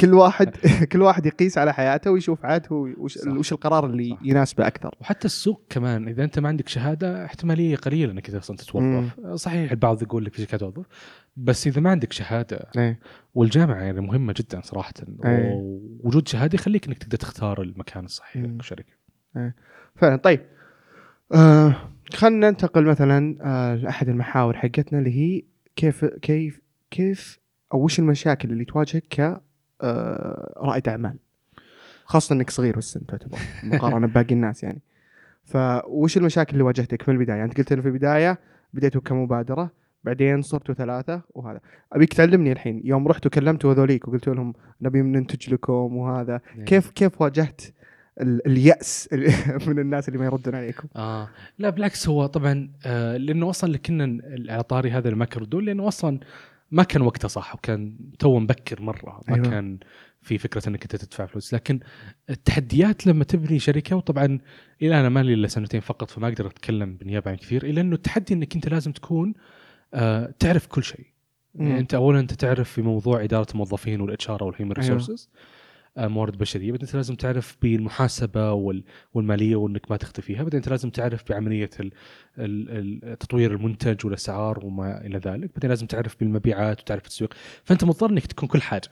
كل واحد *laughs* كل واحد يقيس على حياته ويشوف عاد هو وش. وش القرار اللي صح. يناسبه أكثر وحتى السوق كمان إذا أنت ما عندك شهادة احتمالية قليلة إنك أصلا تتوظف صحيح البعض يقول لك في شركات توظف بس إذا ما عندك شهادة إيه. والجامعة يعني مهمة جدا صراحة أي. ووجود شهادة يخليك إنك تقدر تختار المكان الصحيح مم. للشركه فعلا طيب آه خلينا ننتقل مثلا آه لأحد المحاور حقتنا اللي هي كيف كيف كيف أو وش المشاكل اللي تواجهك ك آه رائد أعمال. خاصة إنك صغير بالسن تعتبر مقارنة بباقي الناس يعني. فوش المشاكل اللي واجهتك في البداية؟ أنت قلت في البداية بديتوا كمبادرة بعدين صرتوا ثلاثة وهذا. أبيك تعلمني الحين يوم رحتوا كلمتوا هذوليك وقلتوا لهم نبي ننتج لكم وهذا كيف كيف واجهت ال- اليأس *laughs* من الناس اللي ما يردون عليكم؟ آه. لا بالعكس هو طبعا آه لأنه أصلا كنا على طاري هذا كانوا يردون لأنه أصلا ما كان وقته صح وكان تو مبكر مرة ما أيوة. كان في فكرة إنك أنت تدفع فلوس لكن التحديات لما تبني شركة وطبعا إلى أنا مالي إلا سنتين فقط فما أقدر أتكلم بالنيابة عن كثير إلا إنه التحدي إنك أنت لازم تكون آه تعرف كل شيء. يعني أنت اولا أنت تعرف في موضوع إدارة الموظفين وال HR وال human أيوة. موارد بشرية بعدين أنت لازم تعرف بالمحاسبة وال- والمالية وإنك ما تخطي فيها بعدين أنت لازم تعرف بعملية تطوير المنتج والاسعار وما إلى ذلك بعدين لازم تعرف بالمبيعات وتعرف التسويق فأنت مضطر إنك تكون كل حاجة.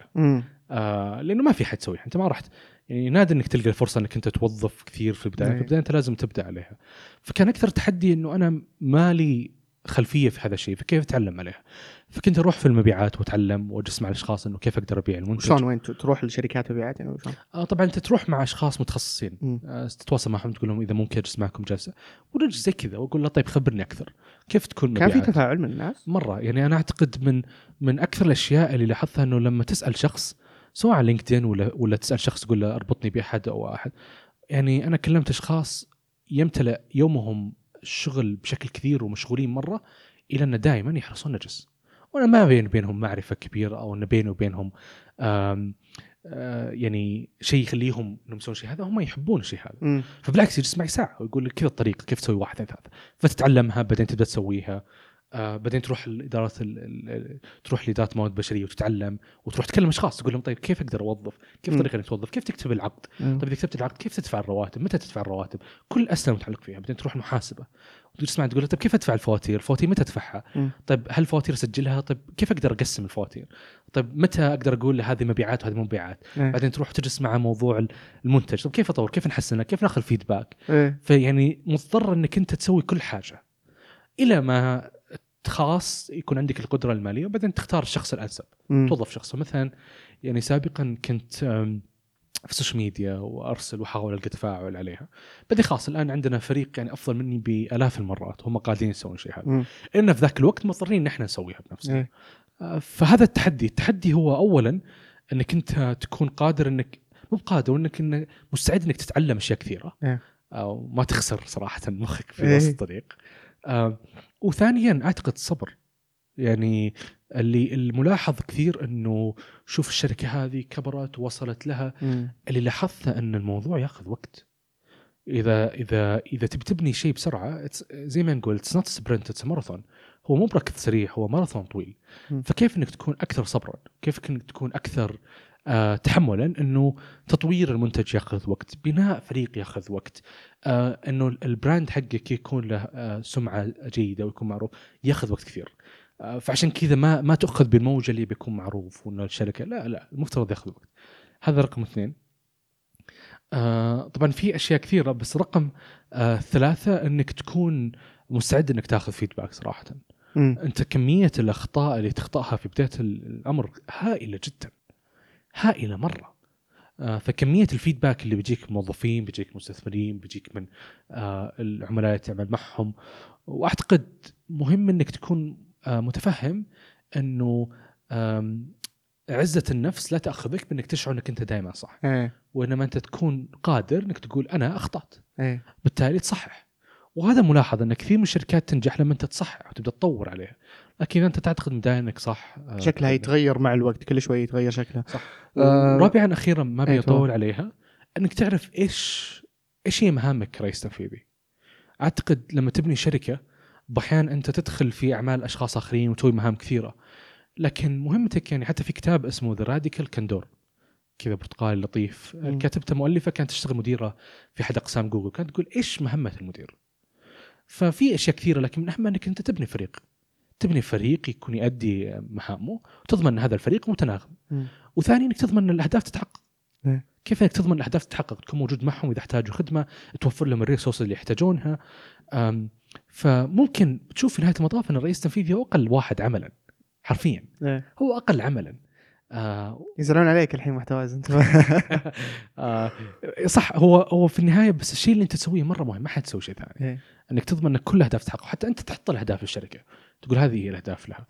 آه لأنه ما في حد يسويها أنت ما راح يعني نادر إنك تلقى الفرصة إنك أنت توظف كثير في البداية أي. في البدايه أنت لازم تبدأ عليها فكان أكثر تحدي إنه أنا مالي خلفية في هذا الشيء فكيف اتعلم عليها فكنت أروح في المبيعات وأتعلم وأجلس مع الأشخاص إنه كيف أقدر أبيع المنتج شلون وين تروح لشركات مبيعات يعني؟ آه طبعا أنت تروح مع أشخاص متخصصين. آه تتواصل معهم تقول لهم إذا ممكن أجلس معكم جلسة ونجلس زي كذا وأقول له طيب خبرني أكثر كيف تكون كان في مبيعات؟ تفاعل من الناس؟ مرة يعني أنا أعتقد من من أكثر الأشياء اللي لاحظتها إنه لما تسأل شخص سواء على لينكدين ولا ولا تسأل شخص تقول له أربطني بأحد أو احد يعني أنا كلمت أشخاص يمتلئ يومهم شغل بشكل كثير ومشغولين مرة إلى أن دائما يحرصون نجس. وأنا ما بين بينهم معرفة كبيرة أو أن بيني وبينهم آم آه يعني شيء يخليهم إنهم يسوون شيء. هذا هم يحبون الشيء هذا. فبالعكس يجلس معي ساعة ويقول لك كذا الطريقة كيف تسوي واحد اثنين ثلاثة فتتعلمها بعدين تبدأ تسويها. آه بعدين تروح لإدارة ال- ال- ال- تروح لإدارة مواد بشرية وتتعلم وتروح تكلم أشخاص تقول لهم طيب كيف أقدر أوظف؟ كيف مم. الطريقة إنك توظف؟ كيف تكتب العقد؟ مم. طيب إذا كتبت العقد كيف تدفع الرواتب؟ متى تدفع الرواتب؟ كل الاسئله متعلق فيها بعدين تروح المحاسبه وتجلس معي تقول له طيب كيف أدفع الفواتير؟ الفواتير متى أدفعها؟ طيب هل الفواتير أسجلها؟ طيب كيف أقدر أقسم الفواتير؟ طيب متى أقدر أقول هذه مبيعات وهذه مو مبيعات؟ إيه. بعدين تروح تجلس مع موضوع المنتج طيب كيف أطور؟ كيف نحسنه؟ كيف ناخذ فيدباك؟ إيه. فيعني مضطر إنك أنت تسوي كل حاجة إلى ما خاص يكون عندك القدرة المالية وبعدين تختار الشخص الأنسب. توظف شخص مثلا يعني سابقا كنت في ال social media وأرسل واحاول ألقى تفاعل عليها بعدين خلاص الآن عندنا فريق يعني أفضل مني بآلاف المرات هم قادرين يسوون شيء هذا. لأن في ذاك الوقت مضطرين إن إحنا نسويها بنفسنا إيه. آه، فهذا التحدي التحدي هو اولا إنك أنت تكون قادر إنك مو قادر إنك إن مستعد إنك تتعلم أشياء كثيرة إيه. أو ما تخسر صراحة مخك في إيه. وسط الطريق آه، وثانيا أعتقد الصبر يعني اللي الملاحظ كثير إنه شوف الشركة هذه كبرت ووصلت لها. مم. اللي لاحظته إن الموضوع ياخذ وقت. إذا إذا إذا تبي تبني شيء بسرعة زي ما نقول it's not sprint it's marathon هو مو بركض سريع هو ماراثون طويل. مم. فكيف إنك تكون أكثر صبرا؟ كيف إنك تكون أكثر آه تحملا إنه تطوير المنتج ياخذ وقت بناء فريق ياخذ وقت. آه إنه ال brand حقك يكون له آه سمعة جيدة ويكون معروف ياخذ وقت كثير. آه فعشان كذا ما ما تاخذ بالموجة اللي بيكون معروف وإنه الشركة لا لا المفترض ياخذ وقت. هذا رقم اثنين. آه طبعا في أشياء كثيرة بس رقم آه ثلاثة إنك تكون مستعد إنك تاخذ فيدباك صراحة. مم. أنت كمية الأخطاء اللي تخطأها في بداية الأمر هائلة جدا. هائلة مرة. فكمية الفيدباك اللي بيجيك من موظفين بيجيك مستثمرين بيجيك من آه، العملاء اللي تعمل معهم. وأعتقد مهم إنك تكون آه، متفهم إنه عزة النفس لا تاخذك بإنك تشعر إنك أنت دائما صح. إيه. وإنما أنت تكون قادر إنك تقول أنا أخطأت. إيه. بالتالي تصحح. وهذا ملاحظ إن كثير من الشركات تنجح لما أنت تصحح وتبدأ تطور عليها. اذا أنت تعتقد من البدايه انك صح آه، شكلها يتغير مع الوقت كل شوي يتغير شكلها. صح. آه، رابعا أخيرا ما اطول تفضل. عليها إنك تعرف إيش إيش هي مهامك كرئيس تنفيذي؟ أعتقد لما تبني شركة بأحيان أنت تدخل في أعمال أشخاص آخرين وتسوي مهام كثيرة. لكن مهمتك يعني حتى في كتاب اسمه ذا راديكال كندور كذا برتقالي لطيف. كاتبته مؤلفة كانت تشتغل مديرة في احد أقسام جوجل كانت تقول إيش مهمة المدير؟ ففي أشياء كثيرة لكن من اهمها إنك أنت تبني فريق. تبني فريق يكون يؤدي مهامه وتضمن ان هذا الفريق متناغم. وثانيا إنك تضمن إن الأهداف تتحقق. إيه. كيف إنك تضمن الأهداف تتحقق؟ تكون موجود معهم إذا احتاجوا خدمة توفر لهم الريسورس اللي يحتاجونها. فممكن تشوف في نهاية المطاف إن الرئيس التنفيذي هو أقل واحد عملا حرفيا. إيه. هو أقل عملا. آه يزعلون عليك الحين محتواز أنت. *laughs* آه صح هو هو في النهاية بس الشيء اللي أنت تسويه مرة مهم ما حد يسوي شيء ثاني. إيه. إنك تضمن إن كل الاهداف تتحقق حتى أنت تحط الأهداف للشركه تقول هذه هي الأهداف لها.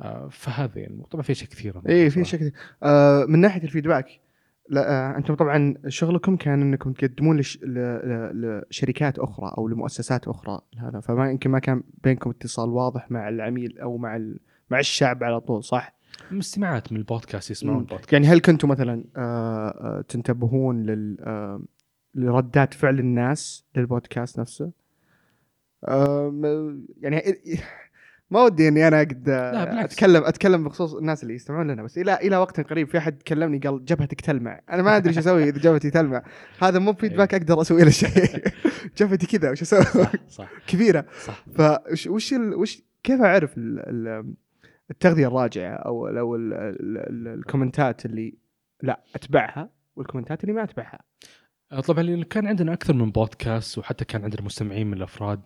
آه فهذا يعني طبعا في اشياء كثيره إيه في شيء كثير آه من ناحية الفيدباك لا آه أنتم طبعا شغلكم كان إنكم تقدمون لش... لشركات أخرى أو لمؤسسات أخرى هذا فما يمكن ما كان بينكم اتصال واضح مع العميل أو مع. مع الشعب على طول صح؟ مستمعات من البودكاست يسمعون. البودكاست يعني هل كنتم مثلا آه آه تنتبهون لل آه لردات فعل الناس للبودكاست نفسه؟ آه يعني ما ودي إني أنا أقعد لا، آه، بالعكس. أتكلم أتكلم بخصوص الناس اللي يستمعون لنا بس إلى إلى وقت قريب في أحد كلمني قال جبهتك تلمع. أنا ما أدري إيش أسوي إذا جبهتي تلمع. هذا مو فيدباك أقدر أسوي له شيء. *laughs* جبهتي كذا وش أسوي؟ صح صح. كبيرة. صح. فوش وش ال... وش كيف أعرف ال... ال... التغذية الراجعة أو أو ال... ال... ال... الكومنتات اللي لا أتبعها والكومنتات اللي ما أتبعها؟ طبعا لأن كان عندنا أكثر من بودكاست وحتى كان عندنا مستمعين من الأفراد؟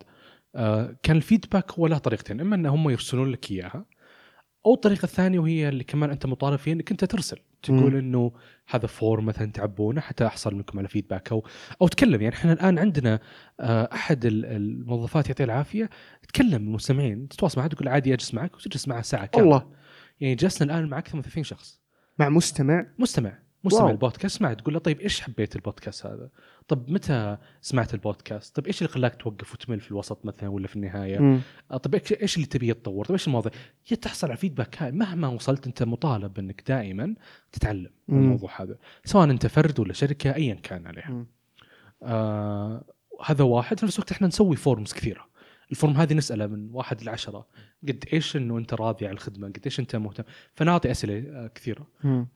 كان ال feedback هو له طريقتين إما إن هم يرسلون لك إياها أو الطريقة الثانية وهي اللي كمان أنت مطالب فيها إنك أنت ترسل تقول. إنه هذا form مثلا تعبونه حتى أحصل منكم على feedback أو أو تكلم يعني إحنا الآن عندنا آه، أحد ال- الموظفات يعطيه العافية تكلم المستمعين تتواصل معه تقول عادي أجلس معك وتجلس معه ساعة كاملة والله يعني جلسنا الآن مع أكثر من 30 شخص مع مستمع مستمع مستمع واو. البودكاست اسمع تقول له طيب إيش حبيت البودكاست هذا؟ طب متى سمعت البودكاست؟ طيب إيش اللي خلاك توقف وتمل في الوسط مثلا ولا في النهاية؟ مم. آه، إيش- إيش اللي تبي يتطور؟ طيب إيش المواضيع؟ هي تحصل على feedback هاي مهما وصلت أنت مطالب إنك دائما تتعلم من. الموضوع هذا سواء أنت فرد ولا شركة ايا كان عليها. مم. آه هذا واحد في نفس الوقت إحنا نسوي forms كثيرة. ال form هذه نساله من واحد لعشرة قد إيش إنه أنت راضي على الخدمة؟ قد إيش أنت مهتم؟ فنعطي أسئلة آه، كثيرة. مم.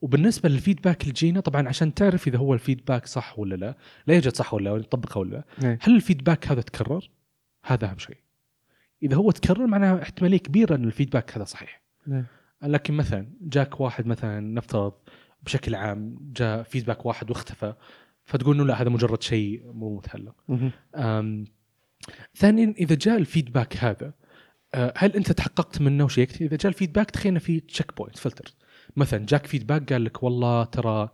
وبالنسبة لل feedback اللي يجينا طبعا عشان تعرف إذا هو ال feedback صح ولا لا لا يوجد صح ولا لا نطبقه ولا لا إيه. هل ال feedback هذا تكرر؟ هذا أهم شيء. إذا هو تكرر معناها احتمالية كبيرة إن ال feedback هذا صحيح. إيه. لكن مثلا جاك واحد مثلا نفترض بشكل عام جاء feedback واحد واختفى فتقول إنه لا هذا مجرد شيء مو متعلق. ثانيا إذا جاء ال feedback هذا آه، هل أنت تحققت منه وشيكت إذا جاء ال feedback تخيلنا في checkpoint فلتر مثلا جاك feedback قال لك والله ترى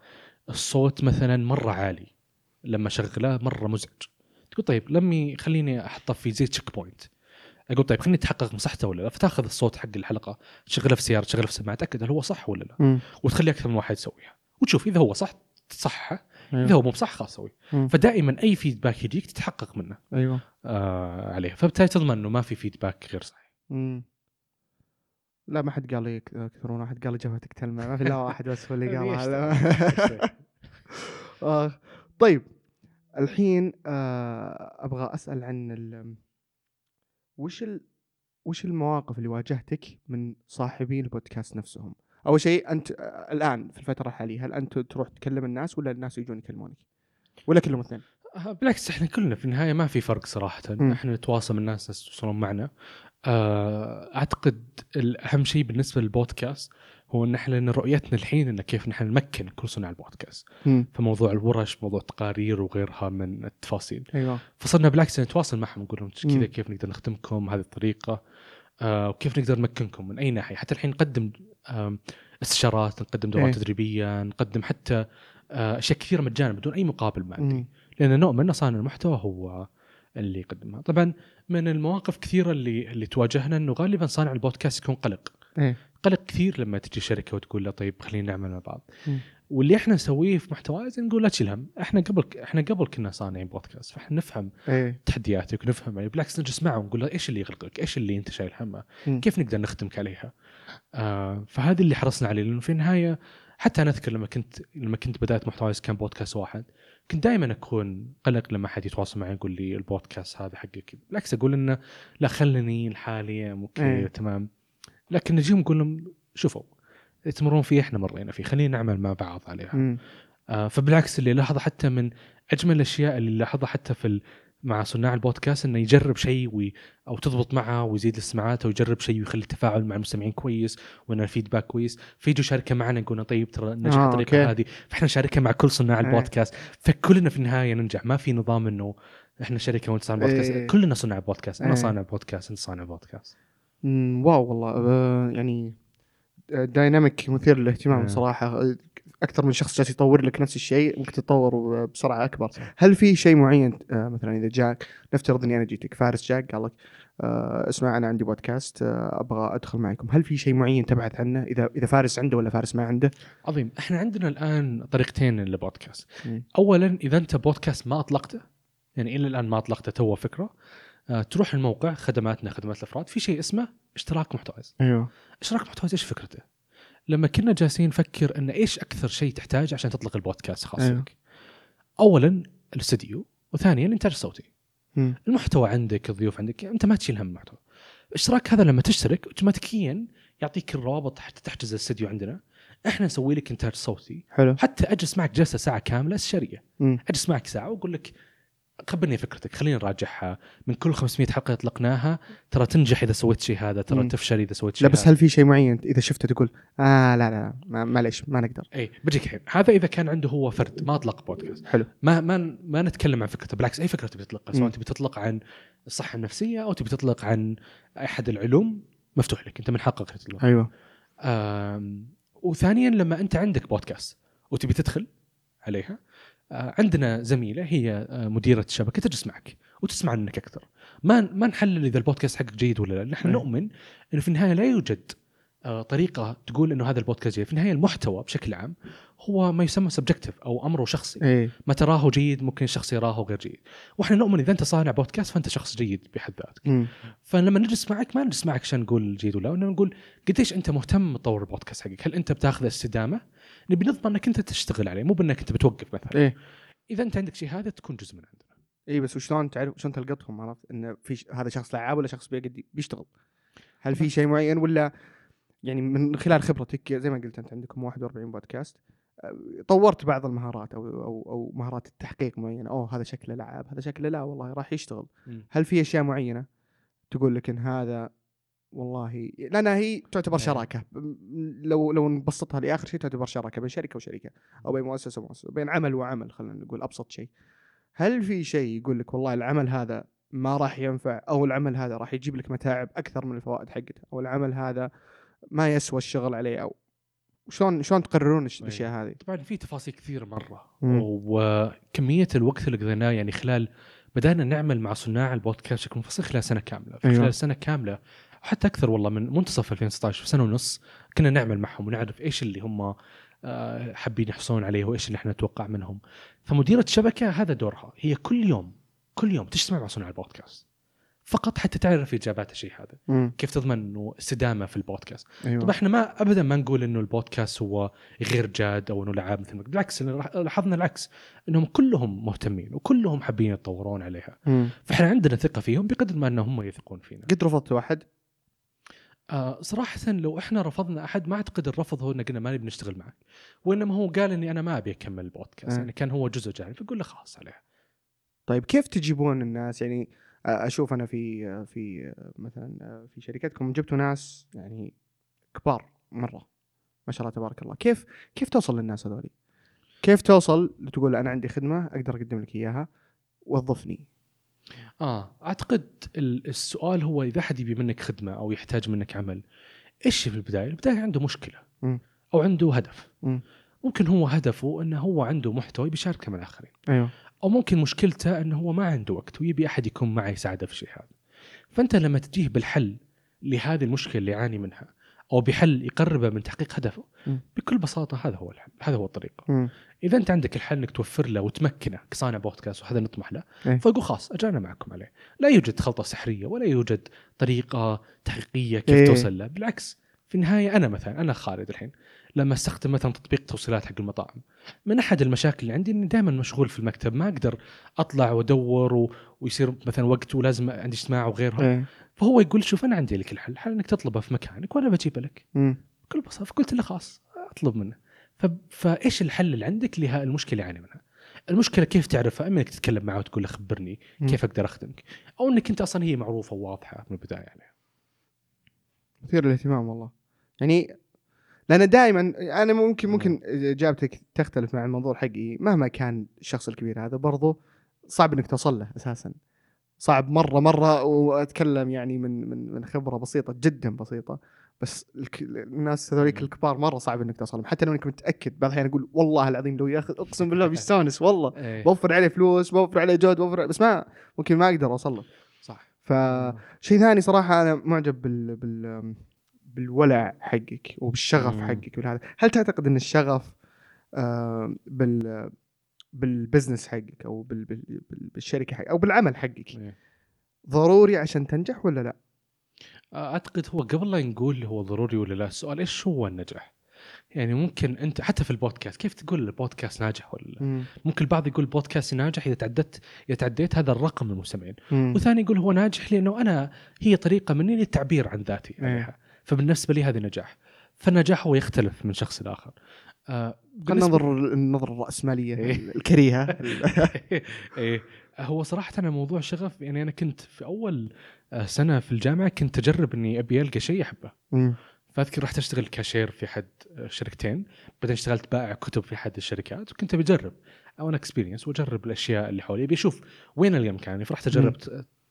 الصوت مثلا مرة عالي لما شغله مرة مزعج. تقول طيب لمي خليني أحطه في زي checkpoint أقول طيب خليني أتحقق من صحته ولا لا؟ فتأخذ الصوت حق الحلقة تشغله في سيارة تشغله في سماعة تاكد هل هو صح ولا لا؟ مم. وتخلي أكثر من واحد يسويها. وتشوف إذا هو صح تصححه أيوه. إذا هو مو بصح خلاص سوي. فدائما أي فيدباك يجيك تتحقق منه. أيوه. آه عليه. فبالتالي تضمن إنه ما في فيدباك غير صحيح. مم. لا ما حد قال لي ك- كثرون واحد قال لي جبهتك تلمع ما في لا واحد بس هو اللي *laughs* قال هذا *laughs* آه، طيب الحين آه، أبغى أسأل عن ال وش ال وش المواقف اللي واجهتك من صاحبي البودكاست نفسهم؟ أول شيء أنت آه، الآن في الفترة الحالية هل أنت تروح تكلم الناس ولا الناس يجون يكلمونك؟ ولا كلهم اثنين؟ بالعكس إحنا كلنا في النهاية ما في فرق صراحة مم. إحنا نتواصل مع الناس ناس يتواصلون معنا أعتقد الاهم شيء بالنسبة للبودكاست هو إن إحنا إن رؤيتنا الحين إن كيف نحن نمكن كل صناع البودكاست مم. في موضوع الورش موضوع التقارير وغيرها من التفاصيل أيوه فصرنا بالعكس نتواصل معهم نقول لهم كذا. كيف نقدر نخدمكم هذه الطريقة آه وكيف نقدر نمكنكم من أي ناحية حتى الحين نقدم آم، استشارات نقدم دورات إيه. تدريبية نقدم حتى آه، أشياء كثيرة مجانا بدون أي مقابل مادي. لأن نؤمن ان صانع المحتوى هو اللي يقدمها طبعا من المواقف كثيرة اللي اللي تواجهنا إنه غالبا صانع البودكاست يكون قلق إيه قلق كثير لما تجي شركة وتقول له طيب خلينا نعمل مع بعض مم. واللي إحنا نسويه في محتوايز نقول لا تشيل هم إحنا قبل إحنا قبل كنا صانعين بودكاست فإحنا نفهم إيه تحدياتك ونفهم يعني بالعكس نجلس معه ونقول له إيش اللي يغلقك؟ إيش اللي أنت شايل همه؟ مم. كيف نقدر نخدمك عليها؟ آه فهذا اللي حرصنا عليه لأنه في النهاية حتى أنا أذكر لما كنت لما كنت بدأت محتوايز كان بودكاست واحد كنت دائما أكون قلق لما حد يتواصل معي يقول لي البودكاست هذا حقك بالعكس أقول إنه لا خلني لحالي okay إيه. تمام لكن نجيهم نقول لهم شوفوا تمرون فيه إحنا مرينا فيه خلينا نعمل مع بعض عليها. آه، فبالعكس اللي لاحظه حتى من أجمل الأشياء اللي لاحظها حتى في. مع صناع البودكاست إنه يجرب شيء وي... أو تضبط معه ويزيد الاستماعات أو يجرب شيء ويخلي التفاعل مع المستمعين كويس وان ال feedback كويس. فيجوا شاركة معنا يقولون طيب ترى نجح آه، الطريقة okay. هذه. فإحنا نشاركها مع كل صناع إيه. البودكاست. فكلنا في النهاية ننجح. ما في نظام إنه إحنا شركة وأنت صانع بودكاست. إيه. كلنا صناع بودكاست. أنا إيه. صانع بودكاست أنت صانع بودكاست. wow والله. آه، يعني dynamic مثير للاهتمام آه. صراحة. أكثر من شخص جالس يطور لك نفس الشيء ممكن تتطور بسرعة أكبر. هل في شيء معين آه، مثلا إذا جاك نفترض إني أنا جيتك فارس جاك قال لك آه، اسمع أنا عندي بودكاست آه، أبغى أدخل معكم. هل في شيء معين تبحث عنه؟ إذا إذا فارس عنده ولا فارس ما عنده؟ عظيم. إحنا عندنا الآن طريقتين للبودكاست. اولا إذا أنت بودكاست ما أطلقته يعني إلى الآن ما أطلقته تو فكرة. تروح الموقع خدماتنا خدمات الأفراد في شيء اسمه اشتراك محتواز أيوه. اشتراك محتواز إيش فكرته؟ لما كنا جالسين نفكر إن إيش أكثر شيء تحتاج عشان تطلق البودكاست خاص أيوه. اولا الاستديو وثانيا الانتاج الصوتي مم. المحتوى عندك الضيوف عندك أنت ما تشيل هم المحتوى. الاشتراك هذا لما تشترك اوتوماتيكيا يعطيك الروابط حتى تحجز الاستديو عندنا. إحنا نسوي لك إنتاج صوتي. حلو. حتى أجلس معك جلسة ساعة كاملة استشاريه. أجلس معك ساعة وأقول لك خبرني فكرتك خلينا نراجعها. من كل 500 حلقة اطلقناها ترى تنجح إذا سويت شيء هذا ترى مم. تفشل إذا سويت شيء لا بس. هل في شيء معين إذا شفته تقول آه لا لا ما- معليش ما نقدر. اي بجيك الحين. هذا إذا كان عنده هو فرد ما أطلق بودكاست. حلو. ما ما ما نتكلم عن فكرته بالعكس أي فكرة تبي تطلقها. سواء تبي تطلق عن الصحة النفسية أو تبي تطلق عن أحد العلوم مفتوح لك أنت من حقك تطلق. أيوه. وثانيا لما أنت عندك بودكاست وتبي تدخل عليها عندنا زميلة هي آه، مديرة الشبكه تجلس معك وتسمع منك أكثر. ما ما نحلل إذا البودكاست حقك جيد ولا لا. نحن أي. نؤمن إنه في النهاية لا يوجد آه، طريقة تقول إنه هذا البودكاست جيد. في النهاية المحتوى بشكل عام هو ما يسمى subjective أو أمره شخصي. إيه. ما تراه جيد ممكن الشخص يراه غير جيد. وإحنا نؤمن إذا أنت صانع بودكاست فأنت شخص جيد بحد ذاتك. فلما نجلس معك ما نجلس معك عشان نقول جيد ولا انما نقول قديش أنت مهتم تطور البودكاست حقك. هل أنت بتاخذ استدامة؟ نبي نضمن انك انت تشتغل عليه مو بانك انت بتوقف مثلا. إيه. إذا انت عندك شيء هذا تكون جزء من عندنا. اي بس وشلون تعرف شلون تلقطهم عرفت؟ انه في ش... هذا شخص لعاب ولا شخص بيقد بيشتغل. هل في شيء معين ولا؟ يعني من خلال خبرتك زي ما قلت أنت عندكم 41 بودكاست. أه، طورت بعض المهارات أو أو أو مهارات التحقيق معينة. أوه هذا شكله لعاب هذا شكله لا والله راح يشتغل. مم. هل في أشياء معينة تقول لك إن هذا والله لأنها هي تعتبر إيه. شراكة لو لو نبسطها لآخر شيء تعتبر شراكة بين شركة وشركة أو بين مؤسسة ومؤسسة بين عمل وعمل خلينا نقول أبسط شيء هل في شيء يقول لك والله العمل هذا ما راح ينفع أو العمل هذا راح يجيب لك متاعب أكثر من الفوائد حقته أو العمل هذا ما يسوى الشغل عليه أو شلون شلون تقررون. الأشياء هذه؟ طبعا في تفاصيل كثير مرة مم. وكمية الوقت اللي قضيناه يعني خلال بدأنا نعمل مع صناع البودكاست بشكل منفصل خلال سنة كاملة في أيوة. خلال سنة كاملة وحتى أكثر والله من منتصف 2016 في سنة ونص كنا نعمل معهم ونعرف إيش اللي هم آه، حابين يحصلون عليه وإيش اللي إحنا نتوقع منهم. فمديرة شبكه هذا دورها. هي كل يوم كل يوم تجتمع مع صناع البودكاست. فقط حتى تعرف إجابات الشيء هذا. مم. كيف تضمن إنه استدامة في البودكاست. أيوه. طبعا إحنا ما ابدا ما نقول إنه البودكاست هو غير جاد أو إنه لعاب مثل بالعكس لاحظنا العكس. إنهم كلهم مهتمين وكلهم حابين يتطورون عليها. مم. فإحنا عندنا ثقة فيهم بقدر ما إنهم هم يثقون فينا. قد رفضت واحد؟ آه صراحة لو إحنا رفضنا أحد ما أعتقد الرفض هو إن قلنا ما نبي نشتغل معك وإنما هو قال إني أنا ما أبي أكمل البودكاست آه. يعني كان هو جزء جانبي فقول له خلاص عليه طيب كيف تجيبون الناس؟ يعني آه، أشوف أنا في آه، في آه، مثلا في شركتكم جبتوا ناس يعني كبار مرة. ما شاء الله تبارك الله. كيف كيف توصل للناس هذولي؟ كيف توصل تقول أنا عندي خدمة أقدر أقدم لك إياها؟ وظفني. آه أعتقد ال- السؤال هو إذا أحد يبي منك خدمة أو يحتاج منك عمل إيش في البداية؟ البداية عنده مشكلة مم. أو عنده هدف مم. ممكن هو هدفه إنه هو عنده محتوى يبي يشاركه مع الآخرين أيوه أو ممكن مشكلته إنه هو ما عنده وقت ويبي أحد يكون معه يساعده في الشيء هذا فأنت لما تجيه بالحل لهذه المشكلة اللي يعاني منها أو بحل يقربه من تحقيق هدفه مم. بكل بساطة هذا هو الحل هذا هو الطريقة مم. إذا أنت عندك الحل إنك توفر له وتمكنه كصانع بودكاست وهذا نطمح له إيه. فقول خلاص أجانا معكم عليه لا يوجد خلطة سحرية ولا يوجد طريقة تحقيقية كيف إيه. توصل له بالعكس في النهاية أنا مثلا أنا خالد الحين لما أستخدم مثلا تطبيق توصيلات حق المطاعم من أحد المشاكل اللي عندي إني دائما مشغول في المكتب ما أقدر أطلع وأدور و... ويصير مثلا وقت ولازم عندي اجتماع وغيرها إيه فهو يقول شوف أنا عندي لك الحل الحل إنك تطلبه في مكانك وأنا بجيبه لك. بكل بساطة فقلت له خلاص أطلب منه. فإيش الحل اللي عندك لها؟ المشكلة اللي يعاني منها. المشكلة كيف تعرفها؟ أما إنك تتكلم معه وتقول له خبرني. كيف أقدر أخدمك. أو إنك أنت أصلا هي معروفة وواضحة من البداية يعني. مثير للاهتمام والله. يعني لأن دائما أنا ممكن ممكن إجابتك تختلف مع المنظور حقي مهما كان الشخص الكبير هذا برضو صعب إنك توصل له أساسا. صعب مرة مرة وأتكلم يعني من من من خبرة بسيطة جدا بسيطة. بس. الناس هذوليك الكبار مرة صعب إنك توصل لهم. حتى لو إنك متأكد بعض الأحيان أقول والله العظيم لو ياخذ أقسم بالله *laughs* بيستانس والله. إيه. بوفر عليه فلوس بوفر عليه جهد بوفر بس ما ممكن ما أقدر أوصل له. صح. فشيء ثاني صراحة أنا معجب بال بال بالولع حقك وبالشغف مم. حقك هل تعتقد إن الشغف آه، بال بال business حقك أو بال بال بال- بالشركة حقك أو بالعمل حقك إيه. ضروري عشان تنجح ولا لا؟ أعتقد هو قبل لا نقول هو ضروري ولا لا السؤال إيش هو النجاح؟ يعني ممكن أنت حتى في البودكاست كيف تقول البودكاست ناجح ولا لا؟ مم. ممكن البعض يقول البودكاست ناجح إذا تعدت إذا تعديت هذا الرقم من المستمعين،. وثاني يقول هو ناجح لأنه أنا هي طريقة مني للتعبير عن ذاتي إيه. عليها، فبالنسبة لي هذا نجاح. فالنجاح هو يختلف من شخص لآخر. آه خلينا بالنسبة- ننظر النظرة الرأسمالية إيه. الكريهة. *laughs* إيه. هو صراحة أنا موضوع شغف يعني أنا كنت في أول آه، سنة في الجامعة كنت أجرب إني أبي ألقى شيء أحبه. فأذكر رحت أشتغل كاشير في أحد آه، شركتين. بعدين اشتغلت بائع كتب في أحد الشركات وكنت بجرب أو أنا اكسبيرينس وأجرب الأشياء اللي حولي. أبي أشوف وين ألقى مكاني. فرحت أجرب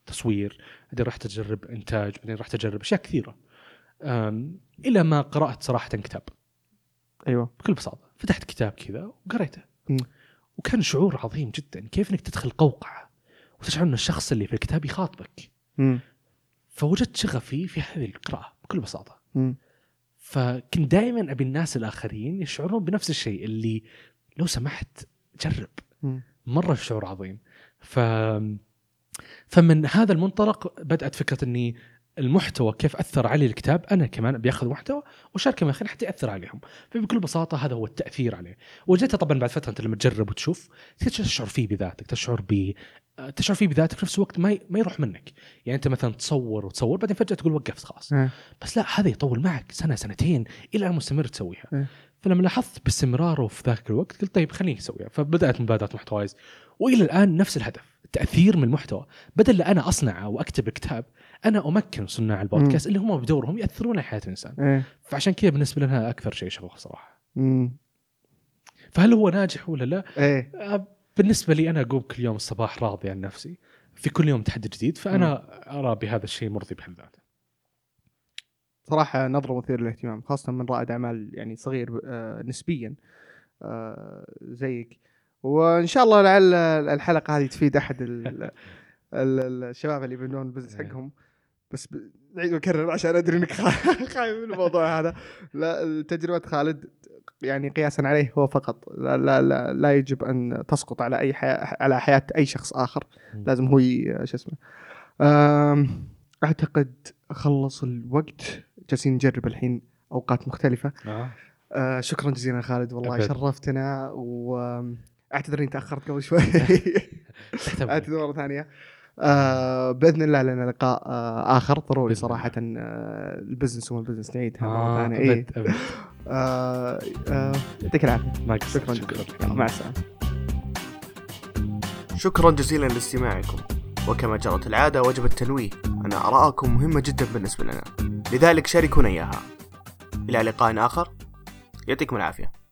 تصوير بعدين رحت أجرب إنتاج بعدين رحت أجرب أشياء كثيرة. إلى ما قرأت صراحة كتاب أيوه بكل بساطة فتحت كتاب كذا وقريته. وكان شعور عظيم جدا كيف إنك تدخل قوقعة وتشعر إن الشخص اللي في الكتاب يخاطبك مم. فوجدت شغفي في هذه القراءة بكل بساطة مم. فكنت دائما أبي الناس الآخرين يشعرون بنفس الشيء اللي لو سمحت جرب مم. مرة شعور عظيم ف فمن هذا المنطلق بدأت فكرة إني المحتوى كيف أثر علي الكتاب. أنا كمان ابي اخذ محتوى واشاركه مع الاخرين حتى ياثر عليهم. فبكل بساطة هذا هو التأثير عليه. وجدتها طبعا بعد فترة أنت لما تجرب وتشوف تشعر فيه بذاتك تشعر ب تشعر فيه بذاتك في نفس الوقت ما ي... ما يروح منك. يعني أنت مثلا تصور وتصور بعدين فجأة تقول وقفت خلاص. آه. بس لا هذا يطول معك سنة سنتين إلى أن مستمر تسويها. إيه. فلما لاحظت باستمراره في ذاك الوقت قلت طيب خليني أسويها. فبدأت مبادرة محتوايز. وإلى الآن نفس الهدف. التاثير من المحتوى. بدل لا أنا اصنعه واكتب كتاب أنا أمكن صناع البودكاست اللي هم بدورهم يأثرون على حياة الإنسان. إيه. فعشان كذا بالنسبة لنا أكثر شيء شغف صراحة. مم. فهل هو ناجح ولا لا؟ آه، بالنسبة لي أنا أقوم كل يوم الصباح راضي عن نفسي. في كل يوم تحدي جديد فأنا أرى بهذا الشيء مرضي بحد ذاته صراحة نظرة مثيرة للاهتمام خاصة من رائد أعمال يعني صغير آه، نسبيا آه، زيك. وإن شاء الله لعل الحلقة هذه تفيد أحد ال- *laughs* ال- ال- الشباب اللي يبنون البزنس إيه. حقهم بس نعيد ونكرر عشان أدري إنك خا- *laughs* خايف من الموضوع هذا لا تجربة خالد يعني قياسا عليه هو فقط لا لا لا, لا يجب أن تسقط على أي حياة على حياة أي شخص آخر. لازم هو شو اسمه أعتقد خلص الوقت جالسين نجرب الحين أوقات مختلفة آه. آه شكرا جزيلا خالد والله. شرفتنا واعتذر اني تاخرت قبل شوي. *laughs* اعتذر مره ثانية. آه باذن الله لنا لقاء آه آخر. ضروري صراحة آه ال business هو ال business نعيدها مرة آه ثانية. إيه. أبد. ابد آه آه يعطيك العافية. شكرا جزيلا. يلا، مع السلامة. شكرا جزيلا لاستماعكم. وكما جرت العادة وجب التنويه أن آراءكم مهمة جدا بالنسبة لنا. لذلك شاركونا إياها. إلى لقاء آخر. يعطيكم العافية.